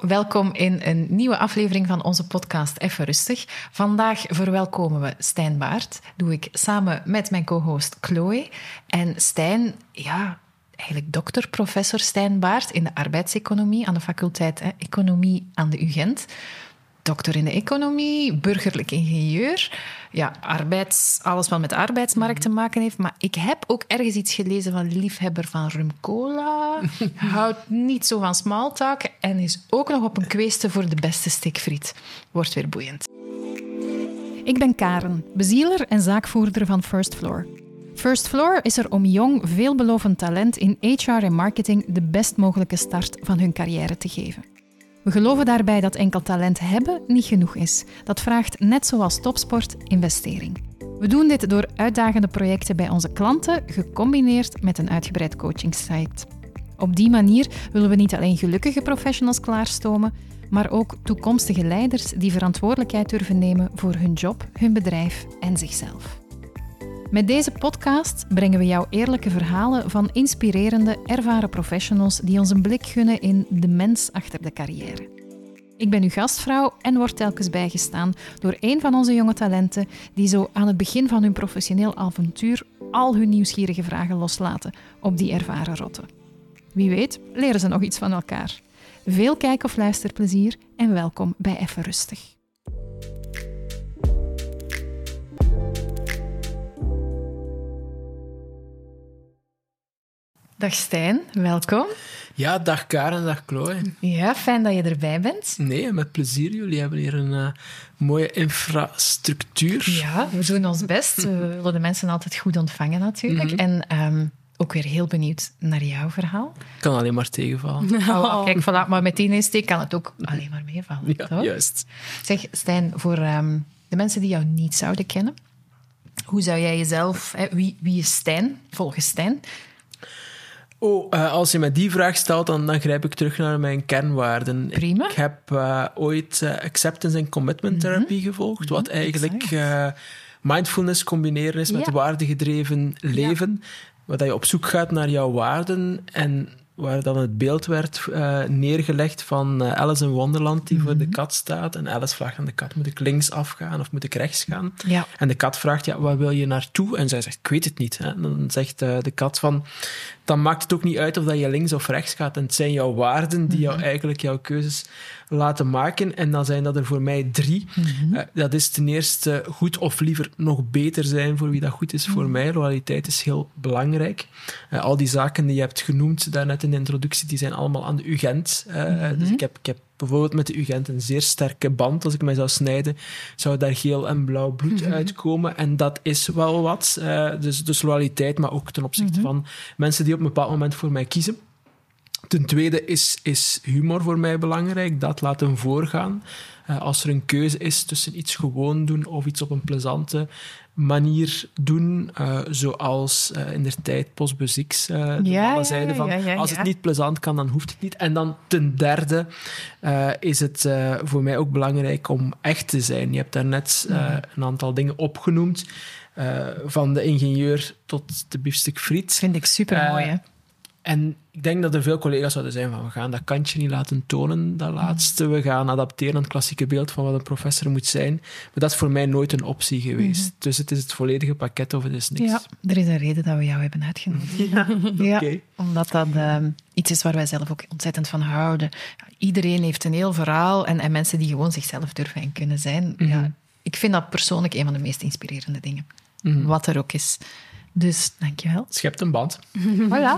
welkom in een nieuwe aflevering van onze podcast Even Rustig. Vandaag verwelkomen we Stijn Baart. Doe ik samen met mijn co-host Chloe. En Stijn, ja, eigenlijk dokter, professor Stijn Baart in de arbeidseconomie aan de faculteit Economie aan de UGent dokter in de economie, burgerlijk ingenieur. Ja, arbeids, alles wat met de arbeidsmarkt te maken heeft. Maar ik heb ook ergens iets gelezen van liefhebber van rum cola. Houdt niet zo van smalltalk en is ook nog op een kweeste voor de beste stikfriet. Wordt weer boeiend. Ik ben Karen, bezieler en zaakvoerder van First Floor. First Floor is er om jong, veelbelovend talent in HR en marketing de best mogelijke start van hun carrière te geven. We geloven daarbij dat enkel talent hebben niet genoeg is. Dat vraagt, net zoals topsport, investering. We doen dit door uitdagende projecten bij onze klanten, gecombineerd met een uitgebreid coachingsite. Op die manier willen we niet alleen gelukkige professionals klaarstomen, maar ook toekomstige leiders die verantwoordelijkheid durven nemen voor hun job, hun bedrijf en zichzelf. Met deze podcast brengen we jou eerlijke verhalen van inspirerende, ervaren professionals die ons een blik gunnen in de mens achter de carrière. Ik ben uw gastvrouw en word telkens bijgestaan door een van onze jonge talenten die zo aan het begin van hun professioneel avontuur al hun nieuwsgierige vragen loslaten op die ervaren rotten. Wie weet, leren ze nog iets van elkaar. Veel kijk- of luisterplezier en welkom bij Even Rustig. Dag Stijn, welkom. Ja, dag Karen, dag Chloe. Ja, fijn dat je erbij bent. Nee, met plezier. Jullie hebben hier een uh, mooie infrastructuur. Ja, we doen ons best. We willen de mensen altijd goed ontvangen natuurlijk. Mhm. En um, ook weer heel benieuwd naar jouw verhaal. Kan alleen maar tegenvallen. Oh, kijk, voilà, maar met die insteek kan het ook alleen maar meevallen. Ja, toch? juist. Zeg, Stijn, voor um, de mensen die jou niet zouden kennen, hoe zou jij jezelf... Hè, wie, wie is Stijn, volgens Stijn? Oh, uh, als je me die vraag stelt, dan, dan grijp ik terug naar mijn kernwaarden. Prima. Ik heb uh, ooit uh, acceptance en commitment therapie mm -hmm. gevolgd, wat eigenlijk mindfulness combineren is met Ja. waardegedreven leven. Waar dat je op zoek gaat naar jouw waarden en waar dan het beeld werd neergelegd van Alice in Wonderland die Mhm. voor de kat staat. En Alice vraagt aan de kat, moet ik links afgaan of moet ik rechts gaan? Ja. En de kat vraagt, ja, waar wil je naartoe? En zij zegt, ik weet het niet. Hè. En dan zegt de kat van, dan maakt het ook niet uit of dat je links of rechts gaat. En het zijn jouw waarden die jou eigenlijk jouw keuzes laten maken. En dan zijn dat er voor mij drie. Uh, dat is ten eerste goed of liever nog beter zijn voor wie dat goed is voor mij. Loyaliteit is heel belangrijk. Uh, al die zaken die je hebt genoemd daarnet in de introductie, die zijn allemaal aan de UGent. Uh, Dus ik heb, ik heb bijvoorbeeld met de UGent een zeer sterke band. Als ik mij zou snijden, zou daar geel en blauw bloed uitkomen. En dat is wel wat. Uh, dus, dus loyaliteit, maar ook ten opzichte van mensen die op een bepaald moment voor mij kiezen. Ten tweede is, is humor voor mij belangrijk. Dat laten voorgaan. Uh, als er een keuze is tussen iets gewoon doen of iets op een plezante manier doen, uh, zoals uh, in de tijd Postbus X uh, de Ja, van ja, ja, als het niet plezant kan, dan hoeft het niet. En dan ten derde uh, is het voor mij ook belangrijk om echt te zijn. Je hebt daarnet uh, een aantal dingen opgenoemd, van de ingenieur tot de biefstuk friet. Vind ik super mooi? En ik denk dat er veel collega's zouden zijn van we gaan dat kantje niet laten tonen, dat laatste. We gaan adapteren aan het klassieke beeld van wat een professor moet zijn. Maar dat is voor mij nooit een optie geweest. Mhm. Dus het is het volledige pakket of het is niks. Ja, er is een reden dat we jou hebben uitgenodigd. Ja, omdat dat ehm, iets is waar wij zelf ook ontzettend van houden. Iedereen heeft een heel verhaal en, en mensen die gewoon zichzelf durven en kunnen zijn. Mhm. Ja, ik vind dat persoonlijk een van de meest inspirerende dingen. Mhm. Wat er ook is. Dus, dankjewel. Schept een band. Voilà.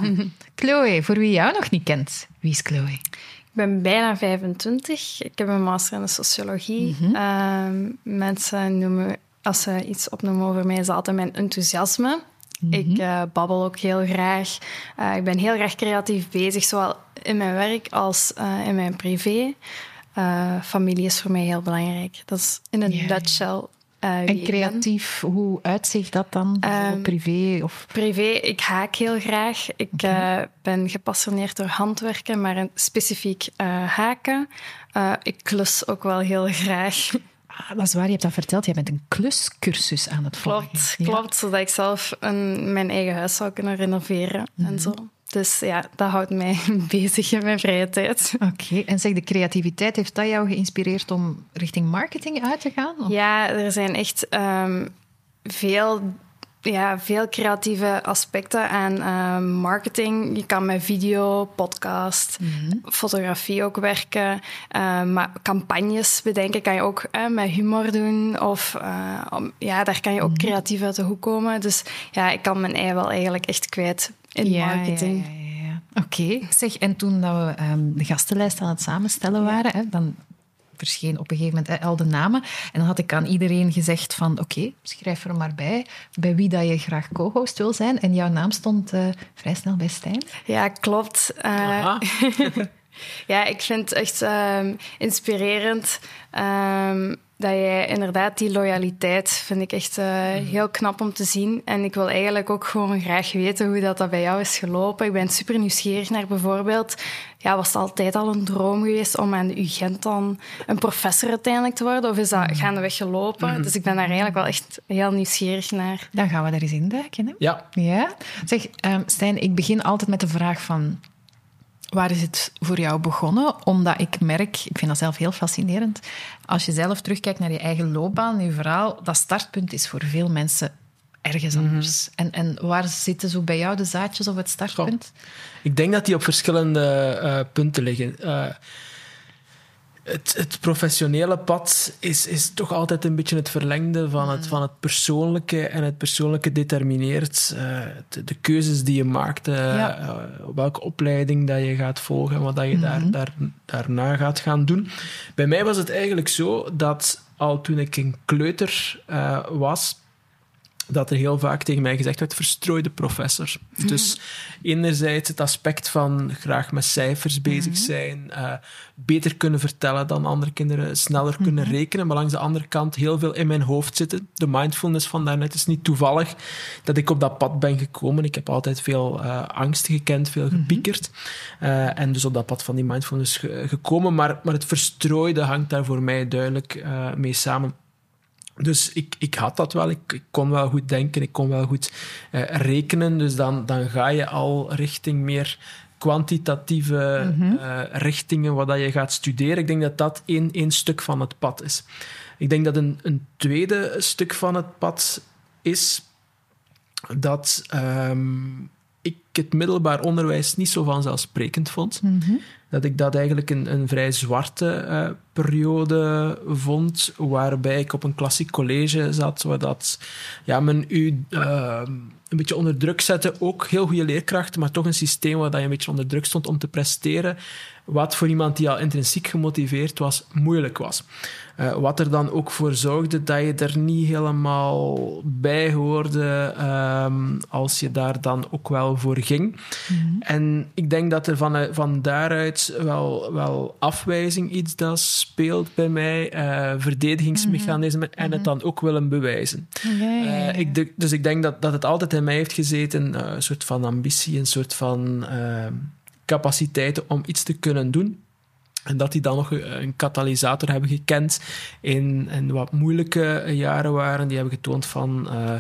Chloe, voor wie jou nog niet kent, wie is Chloe? Ik ben bijna 25. Ik heb een master in de sociologie. Mhm. Ehm, mensen noemen, als ze iets opnoemen over mij, is altijd mijn enthousiasme. Mhm. Ik eh, babbel ook heel graag. Eh, ik ben heel graag creatief bezig, zowel in mijn werk als eh, in mijn privé. Eh, familie is voor mij heel belangrijk. Dat is in een ja. nutshell eh, En creatief, hoe uitzicht dat dan? Ehm, privé of... Privé, ik haak heel graag. Ik eh, ben gepassioneerd door handwerken, maar specifiek eh, haken. Ik klus ook wel heel graag. Ah, dat is waar, je hebt dat verteld. Jij bent een kluscursus aan het volgen. Klopt, Ja. klopt. Zodat ik zelf een, mijn eigen huis zou kunnen renoveren Mhm. en zo. Dus ja, dat houdt mij bezig in mijn vrije tijd. Oké, en zeg, de creativiteit, heeft dat jou geïnspireerd om richting marketing uit te gaan? Of? Ja, er zijn echt ehm, veel ja, veel creatieve aspecten aan uh, marketing. Je kan met video, podcast, fotografie ook werken. Uh, maar campagnes bedenken kan je ook uh, met humor doen. Of om, ja, daar kan je ook creatief uit de hoek komen. Dus ja, ik kan mijn ei wel eigenlijk echt kwijt in Ja, marketing. ja, ja, ja. Oké, zeg, en toen dat we ehm, de gastenlijst aan het samenstellen waren, hè, dan verscheen op een gegeven moment al de namen. En dan had ik aan iedereen gezegd van, oké, schrijf er maar bij, bij wie dat je graag co-host wil zijn. En jouw naam stond eh, vrij snel bij Stijn. Ja, klopt. Eh, ja, ik vind het echt ehm, inspirerend ehm, dat jij inderdaad die loyaliteit vind ik echt eh, heel knap om te zien. En ik wil eigenlijk ook gewoon graag weten hoe dat, dat bij jou is gelopen. Ik ben super nieuwsgierig naar bijvoorbeeld, ja, was het altijd al een droom geweest om aan de UGent dan een professor uiteindelijk te worden? Of is dat gaandeweg gelopen? Dus ik ben daar eigenlijk wel echt heel nieuwsgierig naar. Dan gaan we daar eens induiken. Hè? Ja, Ja? Zeg, ehm, Stijn, ik begin altijd met de vraag van... Waar is het voor jou begonnen? Omdat ik merk, ik vind dat zelf heel fascinerend, als je zelf terugkijkt naar je eigen loopbaan, je verhaal, dat startpunt is voor veel mensen ergens anders. En, en waar zitten zo bij jou de zaadjes of het startpunt? ik denk dat die op verschillende eh, punten liggen. Eh, het, het professionele pad is, is toch altijd een beetje het verlengde van het, van het persoonlijke. En het persoonlijke determineert eh, de, de keuzes die je maakt. eh, Ja. eh, welke opleiding dat je gaat volgen en wat dat je daar, daar, daarna gaat gaan doen. Bij mij was het eigenlijk zo dat al toen ik een kleuter was dat er heel vaak tegen mij gezegd werd, verstrooide professor. Dus enerzijds het aspect van graag met cijfers bezig zijn, eh, beter kunnen vertellen dan andere kinderen, sneller kunnen rekenen, maar langs de andere kant heel veel in mijn hoofd zitten. De mindfulness van daarnet is niet toevallig dat ik op dat pad ben gekomen. Ik heb altijd veel eh, angst gekend, veel gepiekerd. Eh, en dus op dat pad van die mindfulness ge- gekomen, maar, maar het verstrooide hangt daar voor mij duidelijk mee samen. Dus ik, ik had dat wel. Ik, ik kon wel goed denken, ik kon wel goed eh, rekenen. Dus dan, dan ga je al richting meer kwantitatieve eh, richtingen wat dat je gaat studeren. Ik denk dat dat één, één stuk van het pad is. Ik denk dat een, een tweede stuk van het pad is dat ehm, ik het middelbaar onderwijs niet zo vanzelfsprekend vond. Dat ik dat eigenlijk een, een vrij zwarte eh, periode vond, waarbij ik op een klassiek college zat, waar dat ja, men u eh, een beetje onder druk zette. Ook heel goede leerkrachten, maar toch een systeem waar dat je een beetje onder druk stond om te presteren. Wat voor iemand die al intrinsiek gemotiveerd was, moeilijk was. Eh, wat er dan ook voor zorgde dat je er niet helemaal bij hoorde ehm, als je daar dan ook wel voor ging. En ik denk dat er van, van daaruit wel, wel afwijzing iets dat speelt bij mij, eh, verdedigingsmechanismen en het dan ook willen bewijzen. Eh, ik, de- dus ik denk dat, dat het altijd in mij heeft gezeten, een soort van ambitie, een soort van eh, capaciteiten om iets te kunnen doen. En dat die dan nog een een katalysator hebben gekend in, in wat moeilijke jaren waren. Die hebben getoond van, eh,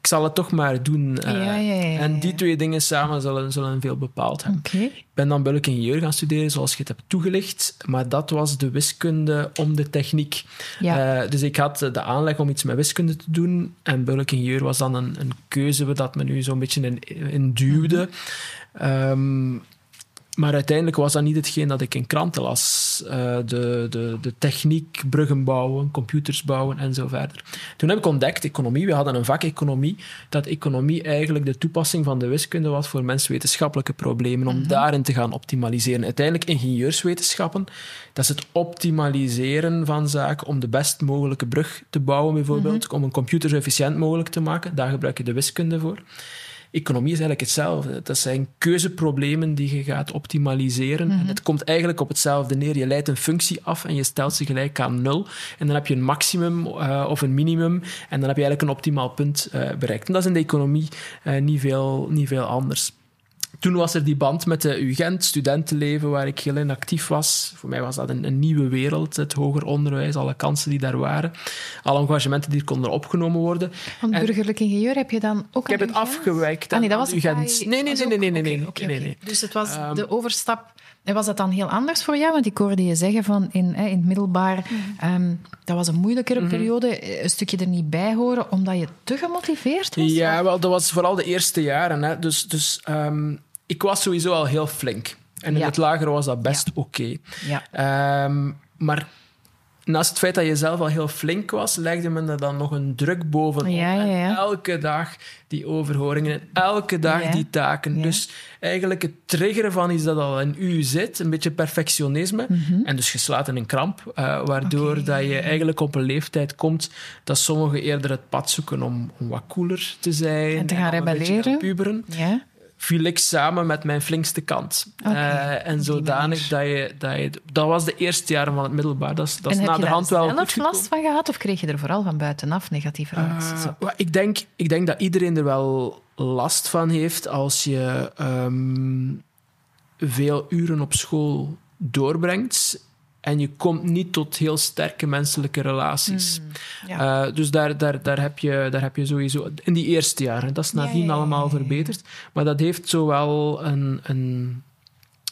ik zal het toch maar doen. eh. Ja, ja, ja, ja, en die twee dingen samen zullen, zullen veel bepaald hebben. Ik ben dan bulk ingenieur gaan studeren, zoals je het hebt toegelicht. Maar dat was de wiskunde om de techniek. Eh, dus ik had de aanleg om iets met wiskunde te doen. En bulk ingenieur was dan een, een keuze dat me nu zo'n beetje in, in duwde. Ehm, maar uiteindelijk was dat niet hetgeen dat ik in kranten las. Eh, de, de, de techniek, bruggen bouwen, computers bouwen en zo verder. Toen heb ik ontdekt, economie, we hadden een vak economie, dat economie eigenlijk de toepassing van de wiskunde was voor menswetenschappelijke problemen, om daarin te gaan optimaliseren. Uiteindelijk ingenieurswetenschappen, dat is het optimaliseren van zaken om de best mogelijke brug te bouwen, bijvoorbeeld, om een computer zo efficiënt mogelijk te maken. Daar gebruik je de wiskunde voor. Economie is eigenlijk hetzelfde. Dat zijn keuzeproblemen die je gaat optimaliseren. En het komt eigenlijk op hetzelfde neer. Je leidt een functie af en je stelt ze gelijk aan nul. En dan heb je een maximum eh, of een minimum. En dan heb je eigenlijk een optimaal punt eh, bereikt. En dat is in de economie eh, niet, veel, niet veel anders. Toen was er die band met de UGent, studentenleven, waar ik heel in actief was. Voor mij was dat een, een, nieuwe wereld, het hoger onderwijs, alle kansen die daar waren, alle engagementen die er konden opgenomen worden. Want burgerlijk ingenieur heb je dan ook Ik heb het afgewerkt. Ah, nee, dat was UGent. Nee, nee, nee, nee, nee, nee, nee, okay, nee, nee. Dus het was um, de overstap en was dat dan heel anders voor jou? Want ik hoorde je zeggen van in, in het middelbaar, mm. um, dat was een moeilijkere mm -hmm. periode, een stukje er niet bij horen, omdat je te gemotiveerd was? Ja, wel, dat was vooral de eerste jaren. Hè. Dus, dus um, ik was sowieso al heel flink. En in ja. het lager was dat best ja. oké. Okay. Ja. Um, maar naast het feit dat je zelf al heel flink was, legde men er dan nog een druk bovenop. Ja, ja, ja. En elke dag die overhoringen en elke dag die taken. Dus eigenlijk het triggeren van iets dat al in u zit, een beetje perfectionisme. Mhm. Mm -hmm. En dus je slaat in een kramp, uh, waardoor okay. dat je eigenlijk op een leeftijd komt dat sommigen eerder het pad zoeken om, om wat cooler te zijn. En te gaan en rebelleren. puberen. Viel ik samen met mijn flinkste kant. Okay, uh, en zodanig dat je, dat je... Dat was de eerste jaren van het middelbaar. Dat is, dat is en heb de je hand daar wel zelf goed last van gehad? Of kreeg je er vooral van buitenaf negatieve reacties uh, ik, denk, ik denk dat iedereen er wel last van heeft als je um, veel uren op school doorbrengt en je komt niet tot heel sterke menselijke relaties. Mm, ja. uh, dus daar, daar, daar, heb je, daar heb je sowieso... In die eerste jaren, dat is nadien Ja, allemaal verbeterd. Maar dat heeft zowel een, een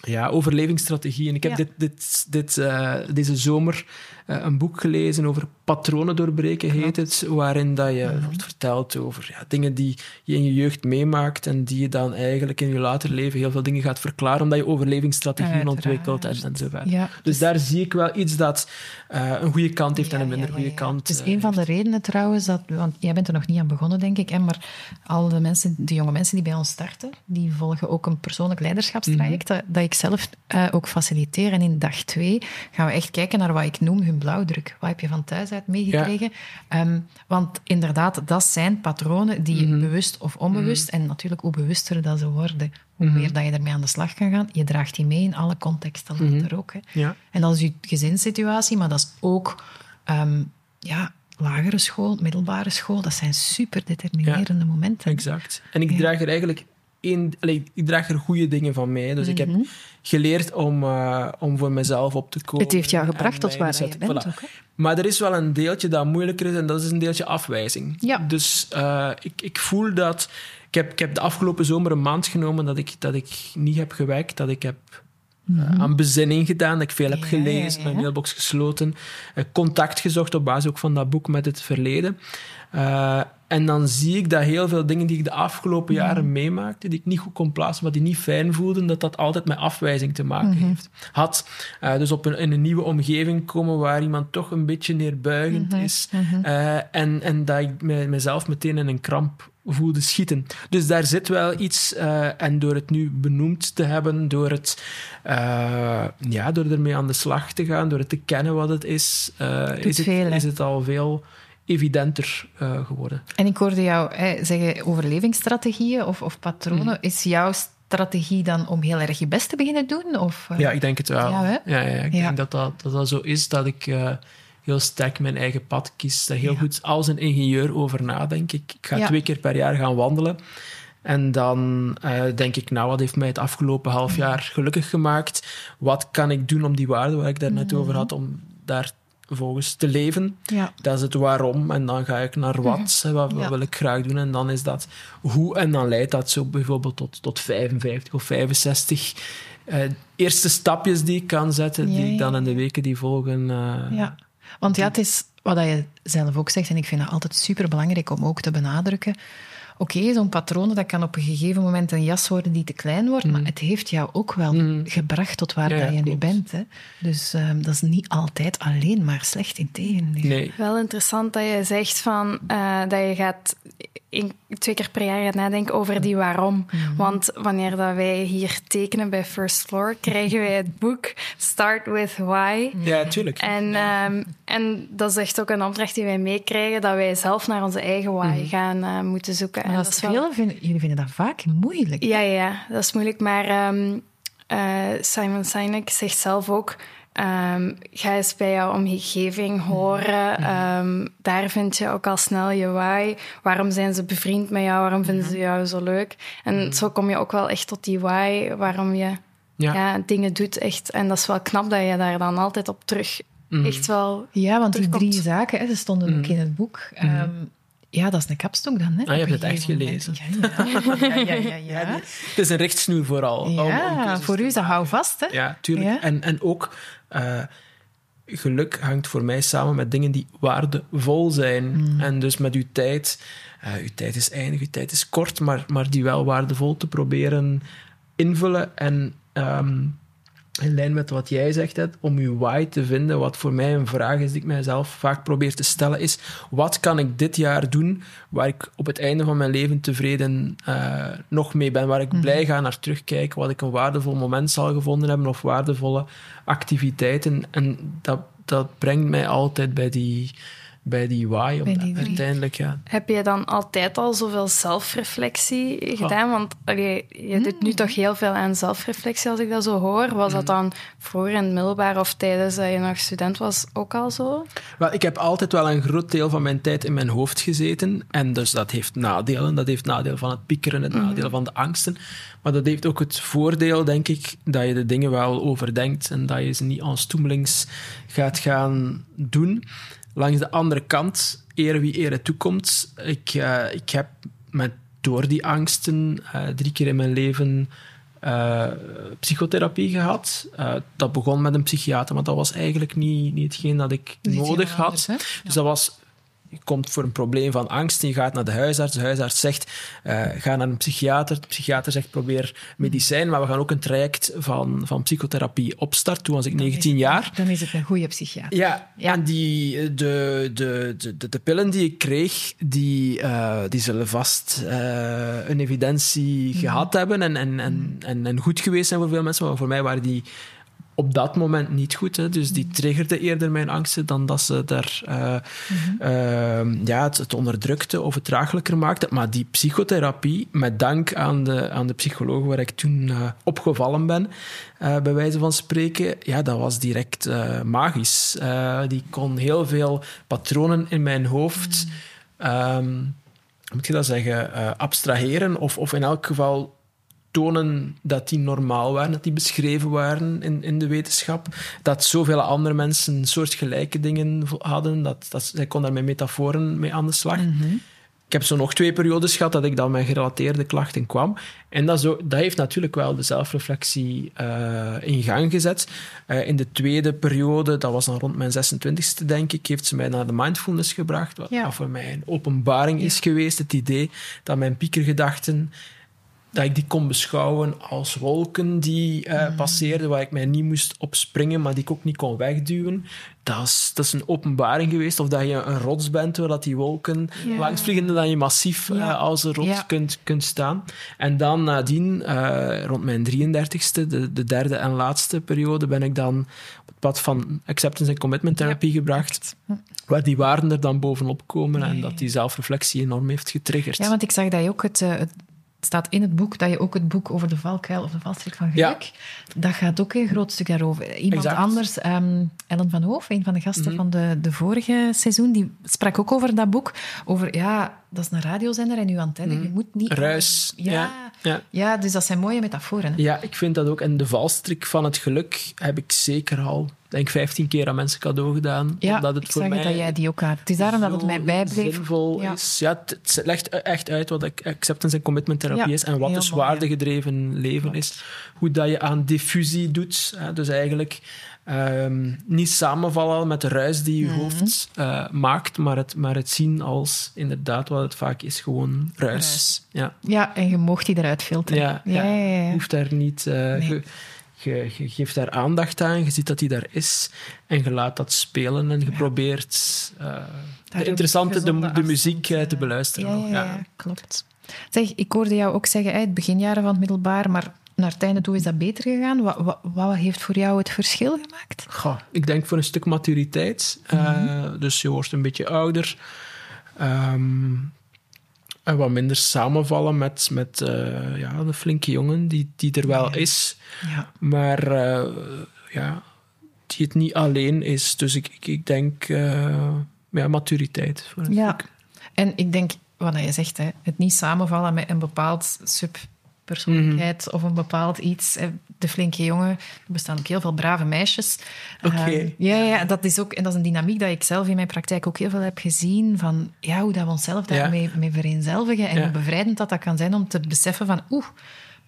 ja, overlevingsstrategie. En ik heb dit, dit, dit, eh, deze zomer eh, een boek gelezen over patronen doorbreken, heet het. Waarin dat je Mhm. wordt verteld over ja, dingen die je in je jeugd meemaakt en die je dan eigenlijk in je later leven heel veel dingen gaat verklaren, omdat je overlevingsstrategieën Uiteraard. ontwikkelt en, en zo verder. Ja, Dus daar zie ik wel iets dat eh, een goede kant heeft en een minder goede kant. Het is eh, een van de redenen trouwens, dat, want jij bent er nog niet aan begonnen, denk ik, hè, maar al de, mensen, de jonge mensen die bij ons starten, die volgen ook een persoonlijk leiderschapstraject, Mhm. dat, dat ik zelf eh, ook faciliteer. En in dag twee gaan we echt kijken naar wat ik noem hun blauwdruk. Wat heb je van thuis uit meegekregen? Ehm, want inderdaad, dat zijn patronen die je Mhm. bewust of onbewust, en natuurlijk hoe bewuster dat ze worden, hoe Mhm. meer dat je ermee aan de slag kan gaan. Je draagt die mee in alle contexten Mhm. later ook. Hè. Ja. En dat is je gezinssituatie, maar dat is ook ehm, ja, lagere school, middelbare school. Dat zijn super determinerende momenten. Exact. En ik Ja. draag er eigenlijk één, allee, ik draag er goede dingen van mee. Dus ik heb Mhm. Geleerd om, eh, om voor mezelf op te komen. Het heeft jou gebracht tot waar je bent Voilà. ook. Maar er is wel een deeltje dat moeilijker is en dat is een deeltje afwijzing. Ja. Dus eh, ik, ik voel dat... Ik heb, ik heb de afgelopen zomer een maand genomen dat ik, dat ik niet heb gewerkt, dat ik heb eh, aan bezinning gedaan, dat ik veel heb Mhm. Ja, gelezen, ja, mijn mailbox gesloten, contact gezocht op basis ook van dat boek met het verleden. En dan zie ik dat heel veel dingen die ik de afgelopen Mhm. jaren meemaakte, die ik niet goed kon plaatsen, maar die niet fijn voelden, dat dat altijd met afwijzing te maken Mhm. heeft. Had. Eh, dus op een, in een nieuwe omgeving komen waar iemand toch een beetje neerbuigend Mhm, is. Eh, en, en dat ik me- mezelf meteen in een kramp voelde schieten. Dus daar zit wel iets. eh, en door het nu benoemd te hebben, door, het, ja, door ermee aan de slag te gaan, door het te kennen wat het is, is, het, is het al veel evidenter eh, geworden. En ik hoorde jou hè, zeggen overlevingsstrategieën of, of patronen. Mhm. Is jouw strategie dan om heel erg je best te beginnen doen? Of, eh, Ja, ik denk het wel. Ja, ja, ja, ik Ja. denk dat dat, dat dat zo is, dat ik eh, heel sterk mijn eigen pad kies. Daar heel Ja. goed als een ingenieur over nadenk. Ik, ik ga Ja. twee keer per jaar gaan wandelen. En dan denk ik, nou, wat heeft mij het afgelopen half Mhm. jaar gelukkig gemaakt? Wat kan ik doen om die waarde waar ik daar net over had, om daar volgens te leven? ja. Dat is het waarom. En dan ga ik naar wat. hè, wat, wil ik graag doen? En dan is dat hoe. En dan leidt dat zo bijvoorbeeld tot, tot 55 of 65. Eh, eerste stapjes die ik kan zetten, die ik dan in de weken die volgen. eh, Ja, want ja, het is wat je zelf ook zegt, en ik vind dat altijd super belangrijk om ook te benadrukken. Oké, zo'n patroon, dat kan op een gegeven moment een jas worden die te klein wordt, maar het heeft jou ook wel Mhm. gebracht tot waar Ja, dat je nu bent. Hè. Dus ehm, dat is niet altijd alleen maar slecht, in tegendeel. Nee. Wel interessant dat je zegt van, eh, dat je gaat één- twee keer per jaar gaat nadenken over die waarom. Want wanneer dat wij hier tekenen bij First Floor, krijgen wij het boek Start with Why. Ja, tuurlijk. En, ehm, en dat is echt ook een opdracht die wij meekrijgen, dat wij zelf naar onze eigen why gaan eh, moeten zoeken. Maar en dat is wel- vinden, jullie vinden dat vaak moeilijk. ja, ja, ja, dat is moeilijk. Maar ehm, eh, Simon Sinek zegt zelf ook... Ehm, ga eens bij jouw omgeving horen. Ehm, daar vind je ook al snel je why. Waarom zijn ze bevriend met jou? Waarom vinden ze jou zo leuk? En zo kom je ook wel echt tot die why, waarom je ja. dingen doet. Echt. En dat is wel knap dat je daar dan altijd op terug echt wel. Ja, want die drie zaken, hè, ze stonden ook in het boek. Um, ja, dat is een kapstok dan. Hè? Ah, je hebt het echt gelezen. Ja, ja, ja. ja, ja het is een richtsnoer vooral. Ja, voor u is dat hou vast. Hè? Ja, tuurlijk. En, en ook... Uh, geluk hangt voor mij samen met dingen die waardevol zijn. Mm. En dus met uw tijd... Uh, uw tijd is eindig, uw tijd is kort, maar, maar die wel waardevol te proberen invullen en... Um, in lijn met wat jij zegt, Ed, om je why te vinden, wat voor mij een vraag is die ik mijzelf vaak probeer te stellen, is wat kan ik dit jaar doen waar ik op het einde van mijn leven tevreden uh, nog mee ben, waar ik mhm. blij ga naar terugkijk, wat ik een waardevol moment zal gevonden hebben of waardevolle activiteiten. En dat, dat brengt mij altijd bij die bij die why. uiteindelijk, ja. Heb je dan altijd al zoveel zelfreflectie gedaan? Want allee, je doet nu hmm. toch heel veel aan zelfreflectie, als ik dat zo hoor. Was dat hmm. dan voor in het middelbaar of tijdens dat je nog student was ook al zo? Wel, ik heb altijd wel een groot deel van mijn tijd in mijn hoofd gezeten. En dus dat heeft nadelen. Dat heeft nadeel van het piekeren, het hmm. nadeel van de angsten. Maar dat heeft ook het voordeel, denk ik, dat je de dingen wel overdenkt en dat je ze niet als toemelings gaat gaan doen. Langs de andere kant, ere wie ere toekomt. Ik, uh, ik heb met, door die angsten uh, drie keer in mijn leven uh, psychotherapie gehad. dat begon met een psychiater, maar dat was eigenlijk niet, niet hetgeen dat ik nodig had. dus dat was je komt voor een probleem van angst en je gaat naar de huisarts. De huisarts zegt, uh, ga naar een psychiater. De psychiater zegt, probeer medicijn. Maar we gaan ook een traject van, van psychotherapie opstarten. Toen was ik 19 jaar. Dan is het een goede psychiater. Ja, ja. en die, de, de, de, de, pillen die ik kreeg, die, uh, die zullen vast uh, een evidentie mhm. gehad hebben en, en, en, en, en goed geweest zijn voor veel mensen. Maar voor mij waren die op dat moment niet goed. Hè. Dus die triggerde eerder mijn angsten dan dat ze daar uh, ja, het, het, onderdrukte of het draaglijker maakte. Maar die psychotherapie, met dank aan de, aan de psycholoog waar ik toen uh, opgevallen ben, bij wijze van spreken, ja, dat was direct magisch. die kon heel veel patronen in mijn hoofd, um, moet je dat zeggen, abstraheren of, of in elk geval tonen dat die normaal waren, dat die beschreven waren in, in de wetenschap. Dat zoveel andere mensen soortgelijke dingen hadden. Dat, dat, zij kon daar met metaforen mee aan de slag. Mhm. Ik heb zo nog twee periodes gehad dat ik dan met gerelateerde klachten kwam. En dat, zo, dat heeft natuurlijk wel de zelfreflectie uh, in gang gezet. Uh, in de tweede periode, dat was dan rond mijn 26e, denk ik, heeft ze mij naar de mindfulness gebracht. Wat ja. voor mij een openbaring is geweest. Het idee dat mijn piekergedachten dat ik die kon beschouwen als wolken die uh, passeerden, waar ik mij niet moest opspringen, maar die ik ook niet kon wegduwen. Dat is, dat is een openbaring geweest. Of dat je een rots bent, waar dat die wolken langs vliegen, dat je massief uh, als een rots kunt, kunt staan. En dan nadien, uh, rond mijn 33ste, de, de, derde en laatste periode, ben ik dan op het pad van acceptance en commitment therapie gebracht, waar die waarden er dan bovenop komen en dat die zelfreflectie enorm heeft getriggerd. Ja, want ik zag dat je ook het, het het staat in het boek dat je ook het boek over de valkuil of de valstrik van geluk, dat gaat ook een groot stuk daarover. Iemand anders, um, Ellen van Hoof, een van de gasten mhm. van de, de vorige seizoen, die sprak ook over dat boek. Over, ja, dat is een radiozender en uw antenne, mm. je moet niet... Ruis. Ja, ja, ja. dus dat zijn mooie metaforen. Hè? Ja, ik vind dat ook. En de valstrik van het geluk heb ik zeker al denk 15 keer aan mensen cadeau gedaan. Ja, omdat het ik voor mij dat jij die ook had. Het is daarom dat het mij bijbleef. zinvol ja. is. Ja, het, legt echt uit wat acceptance en commitment therapie is en wat dus waardegedreven leven is. Hoe dat je aan diffusie doet. Hè, dus eigenlijk um, niet samenvallen met de ruis die je mhm. hoofd uh, maakt, maar het, maar het zien als inderdaad wat het vaak is, gewoon ruis. Ja. ja, en je mocht die eruit filteren. Ja, ja, ja, je hoeft daar niet... Uh, nee. je, je, geeft daar aandacht aan, je ziet dat die daar is en je laat dat spelen en je probeert uh, de interessante de, de muziek te beluisteren. Ja, klopt. Zeg, ik hoorde jou ook zeggen, het beginjaren van het middelbaar, maar naar het einde toe is dat beter gegaan. Wat, wat, wat heeft voor jou het verschil gemaakt? Goh, ik denk voor een stuk maturiteit. uh, dus je wordt een beetje ouder. Um, en wat minder samenvallen met, met uh, ja, de flinke jongen die, die er wel is. Ja. Maar uh, ja, die het niet alleen is. Dus ik, ik, ik denk ja, maturiteit voor een ja. En ik denk, wat je zegt, hè, het niet samenvallen met een bepaald subpersoonlijkheid mm of een bepaald iets. De flinke jongen, er bestaan ook heel veel brave meisjes. Oké. Uh, ja, ja, dat is ook, en dat is een dynamiek dat ik zelf in mijn praktijk ook heel veel heb gezien. Van ja, hoe dat we onszelf daarmee mee vereenzelvigen. En ja. hoe bevrijdend dat, dat kan zijn om te beseffen van oeh,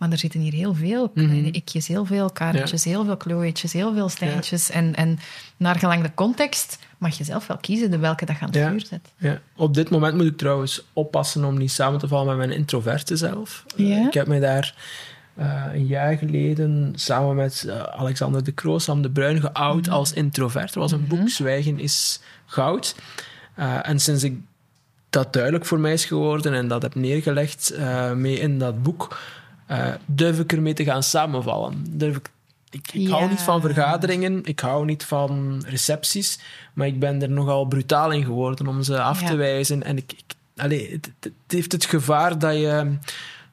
maar er zitten hier heel veel kleine mm -hmm. ikjes, heel veel kaartjes, ja. heel veel klooitjes, heel veel steintjes. Ja. En, en naar gelang de context mag je zelf wel kiezen de welke dat je aan het vuur zet. Ja. Op dit moment moet ik trouwens oppassen om niet samen te vallen met mijn introverte zelf. Uh, ik heb mij daar uh, een jaar geleden samen met uh, Alexander de Croo, Sam de Bruin, geout mm -hmm. als introvert. Er was een Mhm. boek, mm -hmm. Zwijgen is goud. Uh, en sinds ik dat duidelijk voor mij is geworden en dat heb neergelegd mee in dat boek uh, durf ik ermee te gaan samenvallen. Durf ik, ik, ik Ja. hou niet van vergaderingen, ik hou niet van recepties, maar ik ben er nogal brutaal in geworden om ze af Ja. te wijzen. En ik, ik, allee, het, het heeft het gevaar dat je,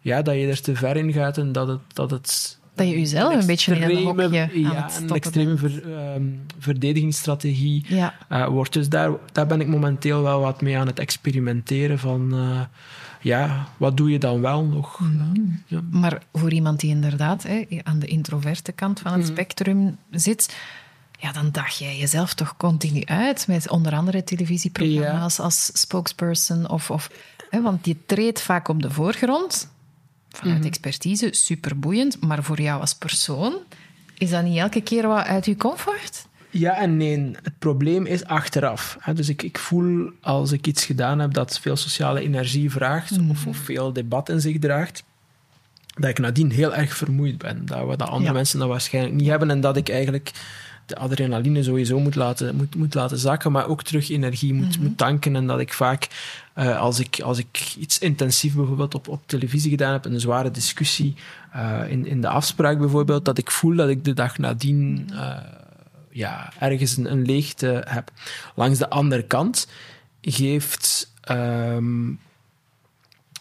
ja, dat je er te ver in gaat en dat het... Dat het Dat je jezelf een beetje in een extreme- hokje aan ja, een extreme ver, ehm, verdedigingsstrategie Ja. uh, wordt. Dus daar, daar ben ik momenteel wel wat mee aan het experimenteren van... Uh, ja, wat doe je dan wel nog? Mm. Ja. Maar voor iemand die inderdaad hè, aan de introverte kant van het Mhm. spectrum zit, ja, dan daag jij jezelf toch continu uit met onder andere televisieprogramma's als spokesperson. Of, of, hè, want je treedt vaak op de voorgrond vanuit Mhm. expertise, superboeiend. Maar voor jou als persoon, is dat niet elke keer wat uit je comfort? Ja en nee. Het probleem is achteraf. Dus ik, ik voel als ik iets gedaan heb dat veel sociale energie vraagt of, of veel debat in zich draagt, dat ik nadien heel erg vermoeid ben. Dat, we, dat andere Ja. mensen dat waarschijnlijk niet hebben en dat ik eigenlijk de adrenaline sowieso moet laten, moet, moet laten zakken, maar ook terug energie moet, moet tanken. En dat ik vaak, eh, als, ik, als ik iets intensief bijvoorbeeld op, op televisie gedaan heb, een zware discussie eh, in, in de afspraak bijvoorbeeld, dat ik voel dat ik de dag nadien eh, ja, ergens een, een leegte heb. Langs de andere kant geeft ehm,